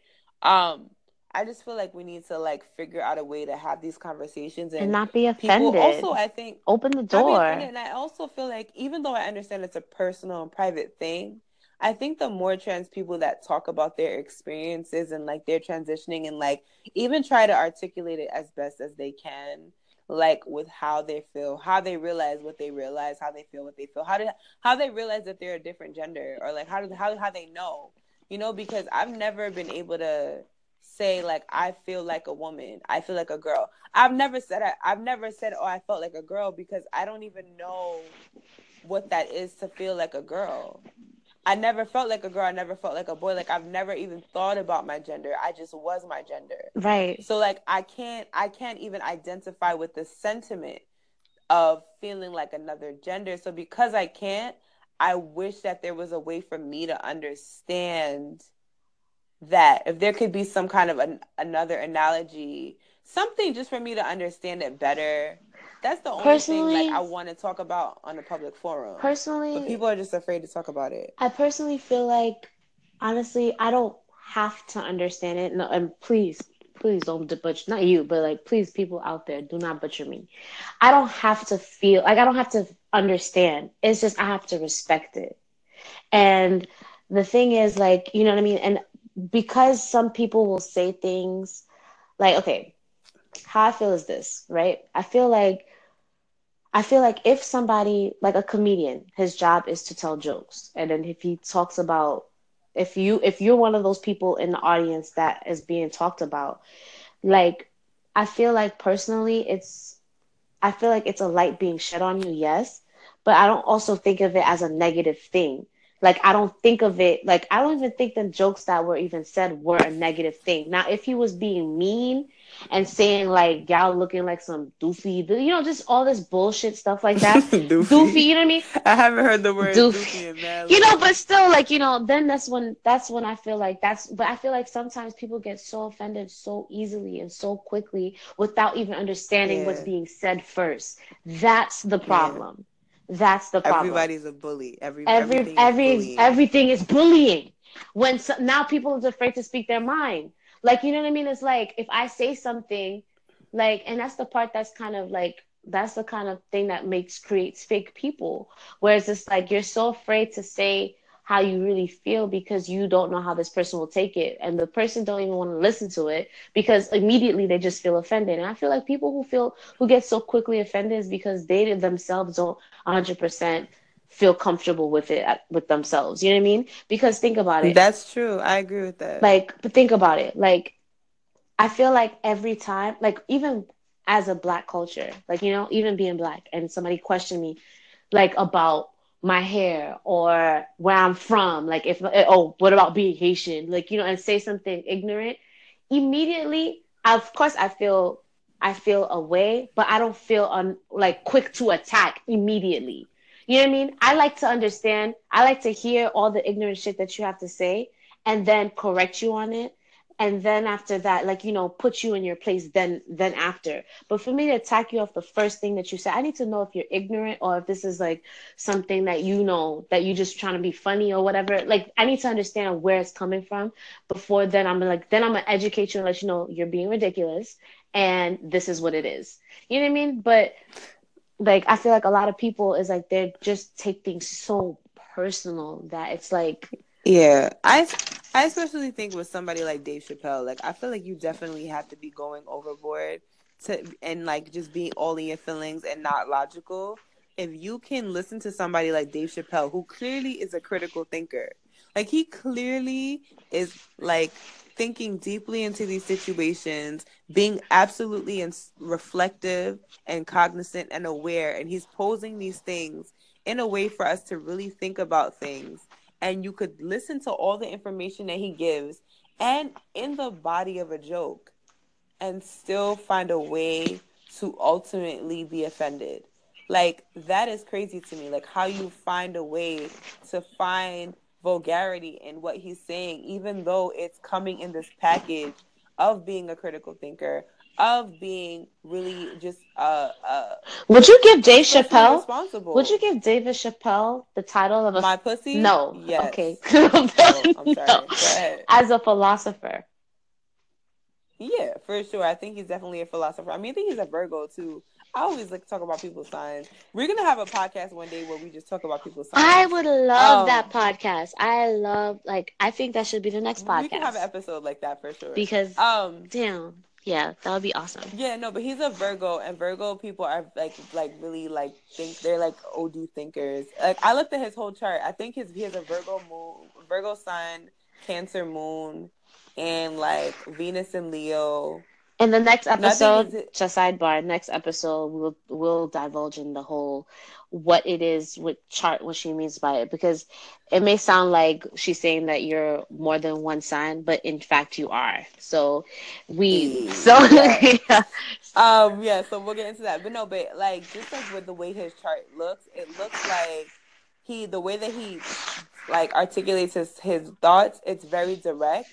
Um, I just feel like we need to like figure out a way to have these conversations and, And not be offended. also I think Open the door. and I also feel like even though I understand it's a personal and private thing, I think the more trans people that talk about their experiences and like their transitioning and like even try to articulate it as best as they can, like with how they feel, how they realize what they realize, how they feel what they feel, how do how they realize that they're a different gender or like how do how how they know, you know, because I've never been able to say like I feel like a woman, I feel like a girl. I've never said I, I've never said oh I felt like a girl because I don't even know what that is to feel like a girl. I never felt like a girl. I never felt like a boy. Like I've never even thought about my gender. I just was my gender. Right. So like I can't I can't even identify with the sentiment of feeling like another gender. So because I can't, I wish that there was a way for me to understand that if there could be some kind of an, another analogy, something just for me to understand it better. That's the only Personally- thing like I want to talk about on a public forum. Personally, but people are just afraid to talk about it. I personally feel like, honestly, I don't have to understand it. No, and please, please don't butcher, not you, but like, please, people out there, do not butcher me. I don't have to feel like I don't have to understand. It's just I have to respect it. And the thing is, like, you know what I mean? And because some people will say things like, okay, how I feel is this, right? I feel like I feel like if somebody like a comedian, his job is to tell jokes. And then if he talks about if you if you're one of those people in the audience that is being talked about, like I feel like personally it's I feel like it's a light being shed on you, yes, but I don't also think of it as a negative thing. Like I don't think of it like I don't even think the jokes that were even said were a negative thing. Now if he was being mean and saying like y'all looking like some doofy, you know, just all this bullshit stuff like that. *laughs* doofy, you know what I mean? I haven't heard the word Doofy. doofy you know but still like you know then that's when that's when i feel like that's but i feel like sometimes people get so offended so easily and so quickly without even understanding what's being said first that's the problem that's the problem. Everybody's a bully. Every every everything is every bullying. everything is bullying. When so, now people are afraid to speak their mind. Like you know what i mean? It's like if i say something like and that's the part that's kind of like that's the kind of thing that makes creates fake people. Whereas it's like you're so afraid to say how you really feel because you don't know how this person will take it. And the person don't even want to listen to it because immediately they just feel offended. And i feel like people who feel who get so quickly offended is because they themselves don't 100% feel comfortable with it with themselves. You know what i mean? Because think about it. That's true. I agree with that. Like but think about it. Like i feel like every time like even as a black culture like you know even being black and somebody question me like about my hair or where I'm from, like if eh, oh, what about being Haitian? Like, you know, and say something ignorant, immediately, of course I feel I feel away, but I don't feel on like quick to attack immediately. You know what I mean? I like to understand. I like to hear all the ignorant shit that you have to say and then correct you on it and then after that like you know put you in your place then then after. But for me to attack you off the first thing that you say i need to know if you're ignorant or if this is like something that you know that you're just trying to be funny or whatever. Like i need to understand where it's coming from before then i'm like then i'm gonna educate you and let you know you're being ridiculous and this is what it is. You know what i mean? But like i feel like a lot of people is like they're just take things so personal that it's like yeah, I I especially think with somebody like Dave Chappelle, like I feel like you definitely have to be going overboard to and like just being all in your feelings and not logical. If you can listen to somebody like Dave Chappelle, who clearly is a critical thinker, like he clearly is like thinking deeply into these situations, being absolutely and reflective and cognizant and aware, and he's posing these things in a way for us to really think about things and you could listen to all the information that he gives and in the body of a joke and still find a way to ultimately be offended. Like that is crazy to me. Like how you find a way to find vulgarity in what he's saying, even though it's coming in this package of being a critical thinker, of being really just uh, uh would you give Dave Chappelle responsible? Would you give David Chappelle the title of a my pussy? No. Yes. Okay. *laughs* I'm sorry. No. As a philosopher. Yeah, for sure. I think he's definitely a philosopher. I mean, I think he's a Virgo too. I always like to talk about people's signs. We're gonna have a podcast one day where we just talk about people's signs. I would love um, that podcast. I love like I think that should be the next podcast. We can have an episode like that for sure. Because um damn, yeah, that would be awesome. Yeah, no, but he's a Virgo, and Virgo people are like, like really like think they're like OD thinkers. Like I looked at his whole chart. I think his he has a Virgo moon, Virgo sun, Cancer moon, and like Venus and Leo. In the next episode, just a sidebar, next episode we'll we'll divulge in the whole what it is with chart what she means by it because it may sound like she's saying that you're more than one sign but in fact you are. So we so *laughs* yeah. um yeah so we'll get into that. But no but like just like with the way his chart looks it looks like he the way that he like articulates his his thoughts it's very direct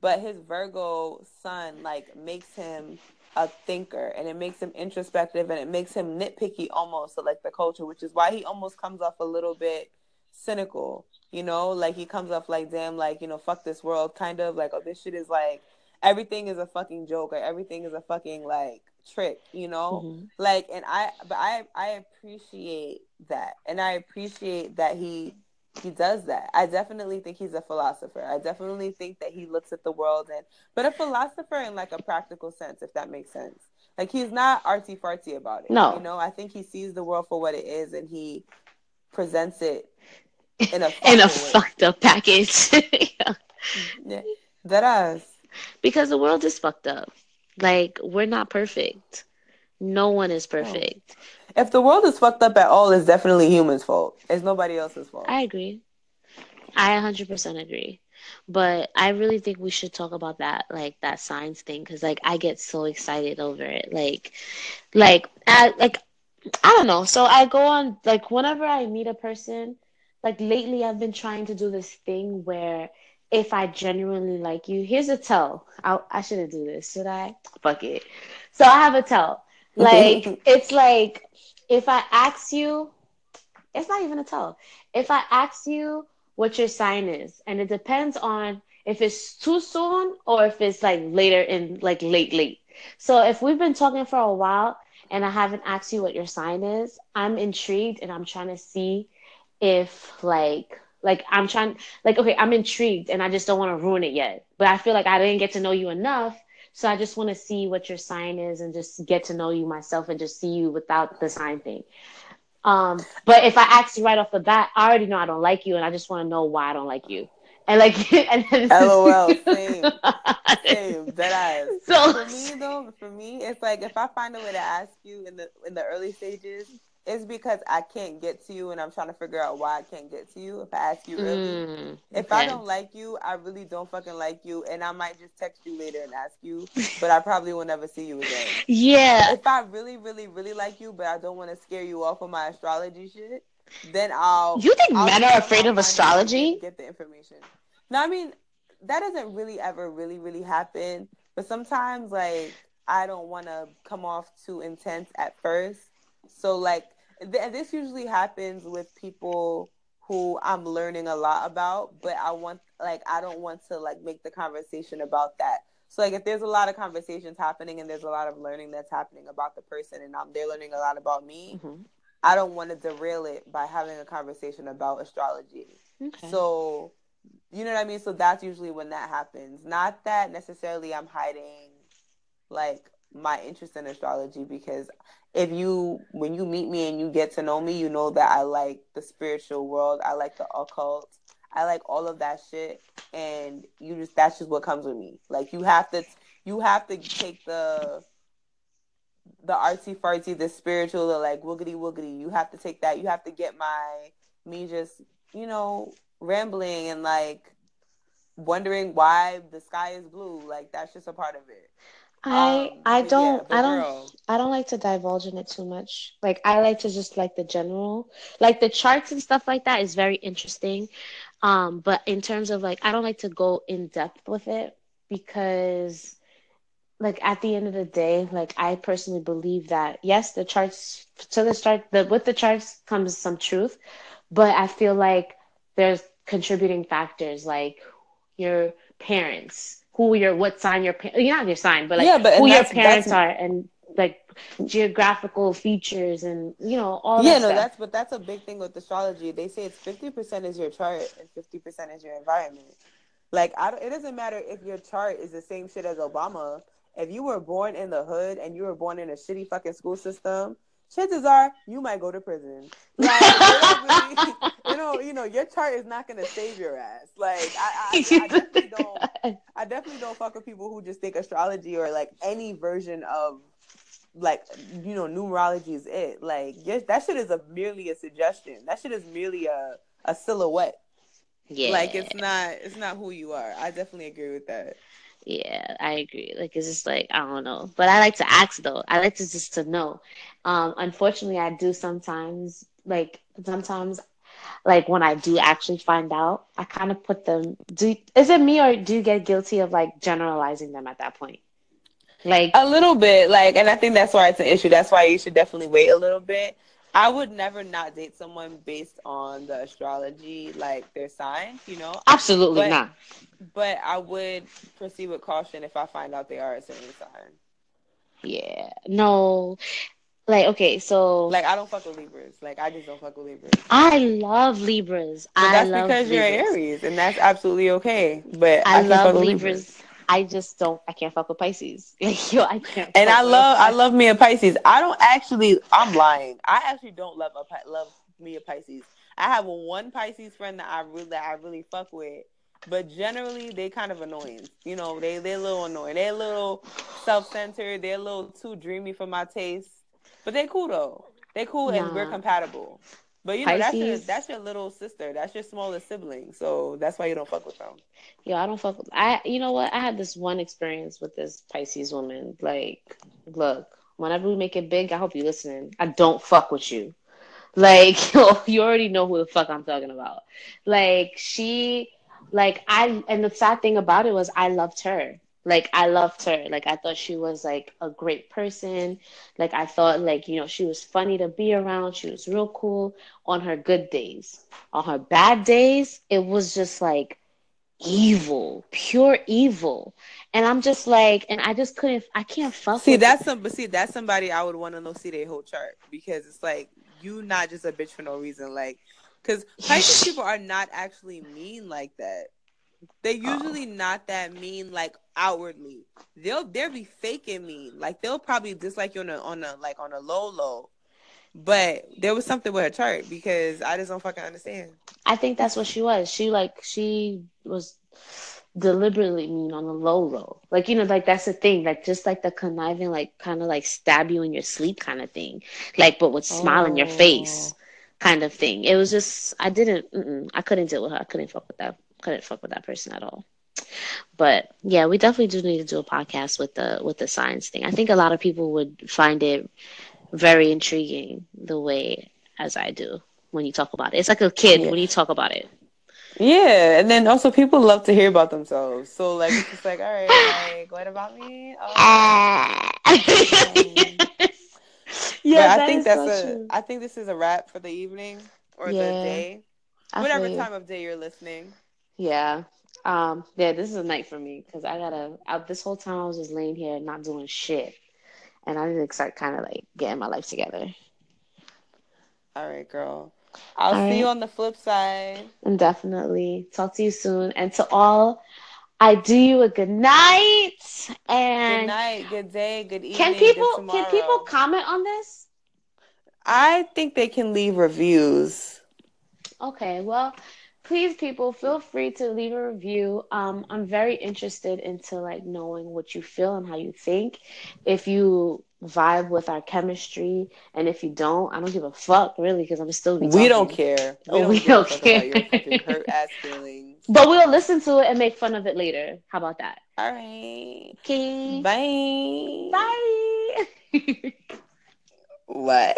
but his virgo sun like makes him a thinker and it makes him introspective and it makes him nitpicky almost to like the culture, which is why he almost comes off a little bit cynical, you know, like he comes off like damn like, you know, fuck this world kind of like oh this shit is like everything is a fucking joke or everything is a fucking like trick, you know? Mm-hmm. Like and I but I I appreciate that. And I appreciate that he he does that. I definitely think he's a philosopher. I definitely think that he looks at the world and but a philosopher in like a practical sense, if that makes sense. Like he's not artsy fartsy about it. No. You know, I think he sees the world for what it is and he presents it in a *laughs* in a way. fucked up package. *laughs* yeah. yeah. That is. Because the world is fucked up. Like we're not perfect. No one is perfect. If the world is fucked up at all, it's definitely humans' fault. It's nobody else's fault. I agree. I 100% agree. But I really think we should talk about that, like that science thing, because like I get so excited over it. Like, like, I, like I don't know. So I go on like whenever I meet a person, like lately I've been trying to do this thing where if I genuinely like you, here's a tell. I I shouldn't do this, should I? Fuck it. So I have a tell. Like it's like if I ask you, it's not even a tell. If I ask you what your sign is, and it depends on if it's too soon or if it's like later in like late late. So if we've been talking for a while and I haven't asked you what your sign is, I'm intrigued and I'm trying to see if like Like I'm trying, like okay, I'm intrigued and I just don't want to ruin it yet. But I feel like I didn't get to know you enough, so I just want to see what your sign is and just get to know you myself and just see you without the sign thing. Um, but if I ask you right off the bat, I already know I don't like you, and I just want to know why I don't like you. And like, *laughs* and then LOL, *laughs* same, same, dead eyes. *laughs* So for me though, for me, it's like if I find a way to ask you in the in the early stages, it's because I can't get to you and I'm trying to figure out why I can't get to you if I ask you early. Mm, if I don't like you, I really don't fucking like you and I might just text you later and ask you, but I probably will never see you again. *laughs* Yeah. If I really, really, really like you, but I don't want to scare you off of my astrology shit, then I'll You think I'll men are afraid of astrology? Get the information. No, I mean that doesn't really ever really, really happen. But sometimes like I don't want to come off too intense at first. So like th- this usually happens with people who I'm learning a lot about, but I want like I don't want to like make the conversation about that. So like if there's a lot of conversations happening and there's a lot of learning that's happening about the person and um, they're learning a lot about me, mm-hmm. I don't want to derail it by having a conversation about astrology. Okay. So you know what I mean? So that's usually when that happens. Not that necessarily I'm hiding like my interest in astrology because if you when you meet me and you get to know me, you know that I like the spiritual world, I like the occult, I like all of that shit, and you just that's just what comes with me. Like you have to you have to take the the artsy fartsy, the spiritual, the like woogity woogity. You have to take that. You have to get my me just you know rambling and like wondering why the sky is blue. Like that's just a part of it. I um, I don't yeah, I don't girl. I don't like to divulge in it too much. Like I like to just like the general, like the charts and stuff like that is very interesting. Um, but in terms of like I don't like to go in depth with it because like at the end of the day, like I personally believe that yes, the charts to the start the with the charts comes some truth, but I feel like there's contributing factors like your parents who your what sign your parents you're not your sign but like yeah, but, who your parents are and like geographical features and you know all yeah no stuff. that's but that's a big thing with astrology. They say it's 50% is your chart and 50% is your environment. Like I don't, it doesn't matter if your chart is the same shit as obama. If you were born in the hood and you were born in a shitty fucking school system chances are you might go to prison. Like, *laughs* really, you know, you know, your chart is not gonna save your ass. Like, I, I, I *laughs* definitely don't. I definitely don't fuck with people who just think astrology or like any version of like you know numerology is it. Like, yes, that shit is a merely a suggestion. That shit is merely a a silhouette. Yeah. Like it's not it's not who you are. I definitely agree with that. Yeah, I agree. Like it's just like I don't know, but I like to ask though. I like to just to know. Um, unfortunately, I do sometimes like sometimes like when I do actually find out, I kind of put them. Do is it me or do you get guilty of like generalizing them at that point? Like a little bit, like, and I think that's why it's an issue. That's why you should definitely wait a little bit. I would never not date someone based on the astrology, like their sign, you know. Absolutely but, not but I would proceed with caution if I find out they are a certain sign. Yeah. No. Like okay, so like I don't fuck with Libras. Like I just don't fuck with Libras. I love Libras. But I that's love because Libras. you're Aries, and that's absolutely okay. But I, I love Libras. Libras. I just don't. I can't fuck with Pisces. *laughs* Yo, I can't. And I love. I love me a Pisces. I don't actually. I'm lying. I actually don't love a love me a Pisces. I have one Pisces friend that I really that I really fuck with, but generally they kind of annoying. You know, they they're a little annoying. They're a little self centered. They're a little too dreamy for my taste. But they cool though. They cool nah. and we're compatible. But you know that's your that's your little sister. That's your smallest sibling. So that's why you don't fuck with them. Yeah, I don't fuck with. I you know what? I had this one experience with this Pisces woman. Like, look, whenever we make it big, I hope you're listening. I don't fuck with you. Like, *laughs* you already know who the fuck I'm talking about. Like, she like I and the sad thing about it was I loved her. Like I loved her. Like I thought she was like a great person. Like I thought like, you know, she was funny to be around. She was real cool on her good days. On her bad days, it was just like evil, pure evil. And I'm just like, and I just couldn't, I can't fuck. See, that's some, but see, that's somebody I would want to know see their whole chart because it's like you not just a bitch for no reason. Like Because Pisces people are not actually mean like that. They're usually oh. not that mean like outwardly. They'll they'll be faking mean. Like they'll probably dislike you on a on a like on a low low. But there was something with her chart because I just don't fucking understand. I think that's what she was. She like she was deliberately mean on the low low. Like, you know, like that's the thing. Like just like the conniving, like kind of like stab you in your sleep kind of thing. Like but with smile oh. in your face oh. kind of thing. It was just I didn't I couldn't deal with her. I couldn't fuck with that. Couldn't fuck with that person at all. But yeah, we definitely do need to do a podcast with the with the science thing. I think a lot of people would find it very intriguing the way as I do when you talk about it. It's like a kid yeah. when you talk about it. Yeah, and then also people love to hear about themselves. So like it's just like, all right, like what about me? Oh. yeah, *laughs* I think that's so a. True. I think this is a wrap for the evening or yeah, the day, whatever time of day you're listening. Yeah. Um. Yeah, this is a night for me because I gotta. I, this whole time I was just laying here not doing shit, and I need to start kind of like getting my life together. All right, girl. I'll all see right. you on the flip side. And definitely talk to you soon. And to all, I do you a good night. And good night, good day, good evening. Can people can people comment on this? I think they can leave reviews. Okay, well, please people feel free to leave a review. Um, i'm very interested into like knowing what you feel and how you think. If you vibe with our chemistry and if you don't i don't give a fuck really because i'm still be we don't care. *laughs* We don't, we don't care. ass *laughs* but we'll listen to it and make fun of it later. How about that? All right. Okay. Bye. Bye. *laughs* What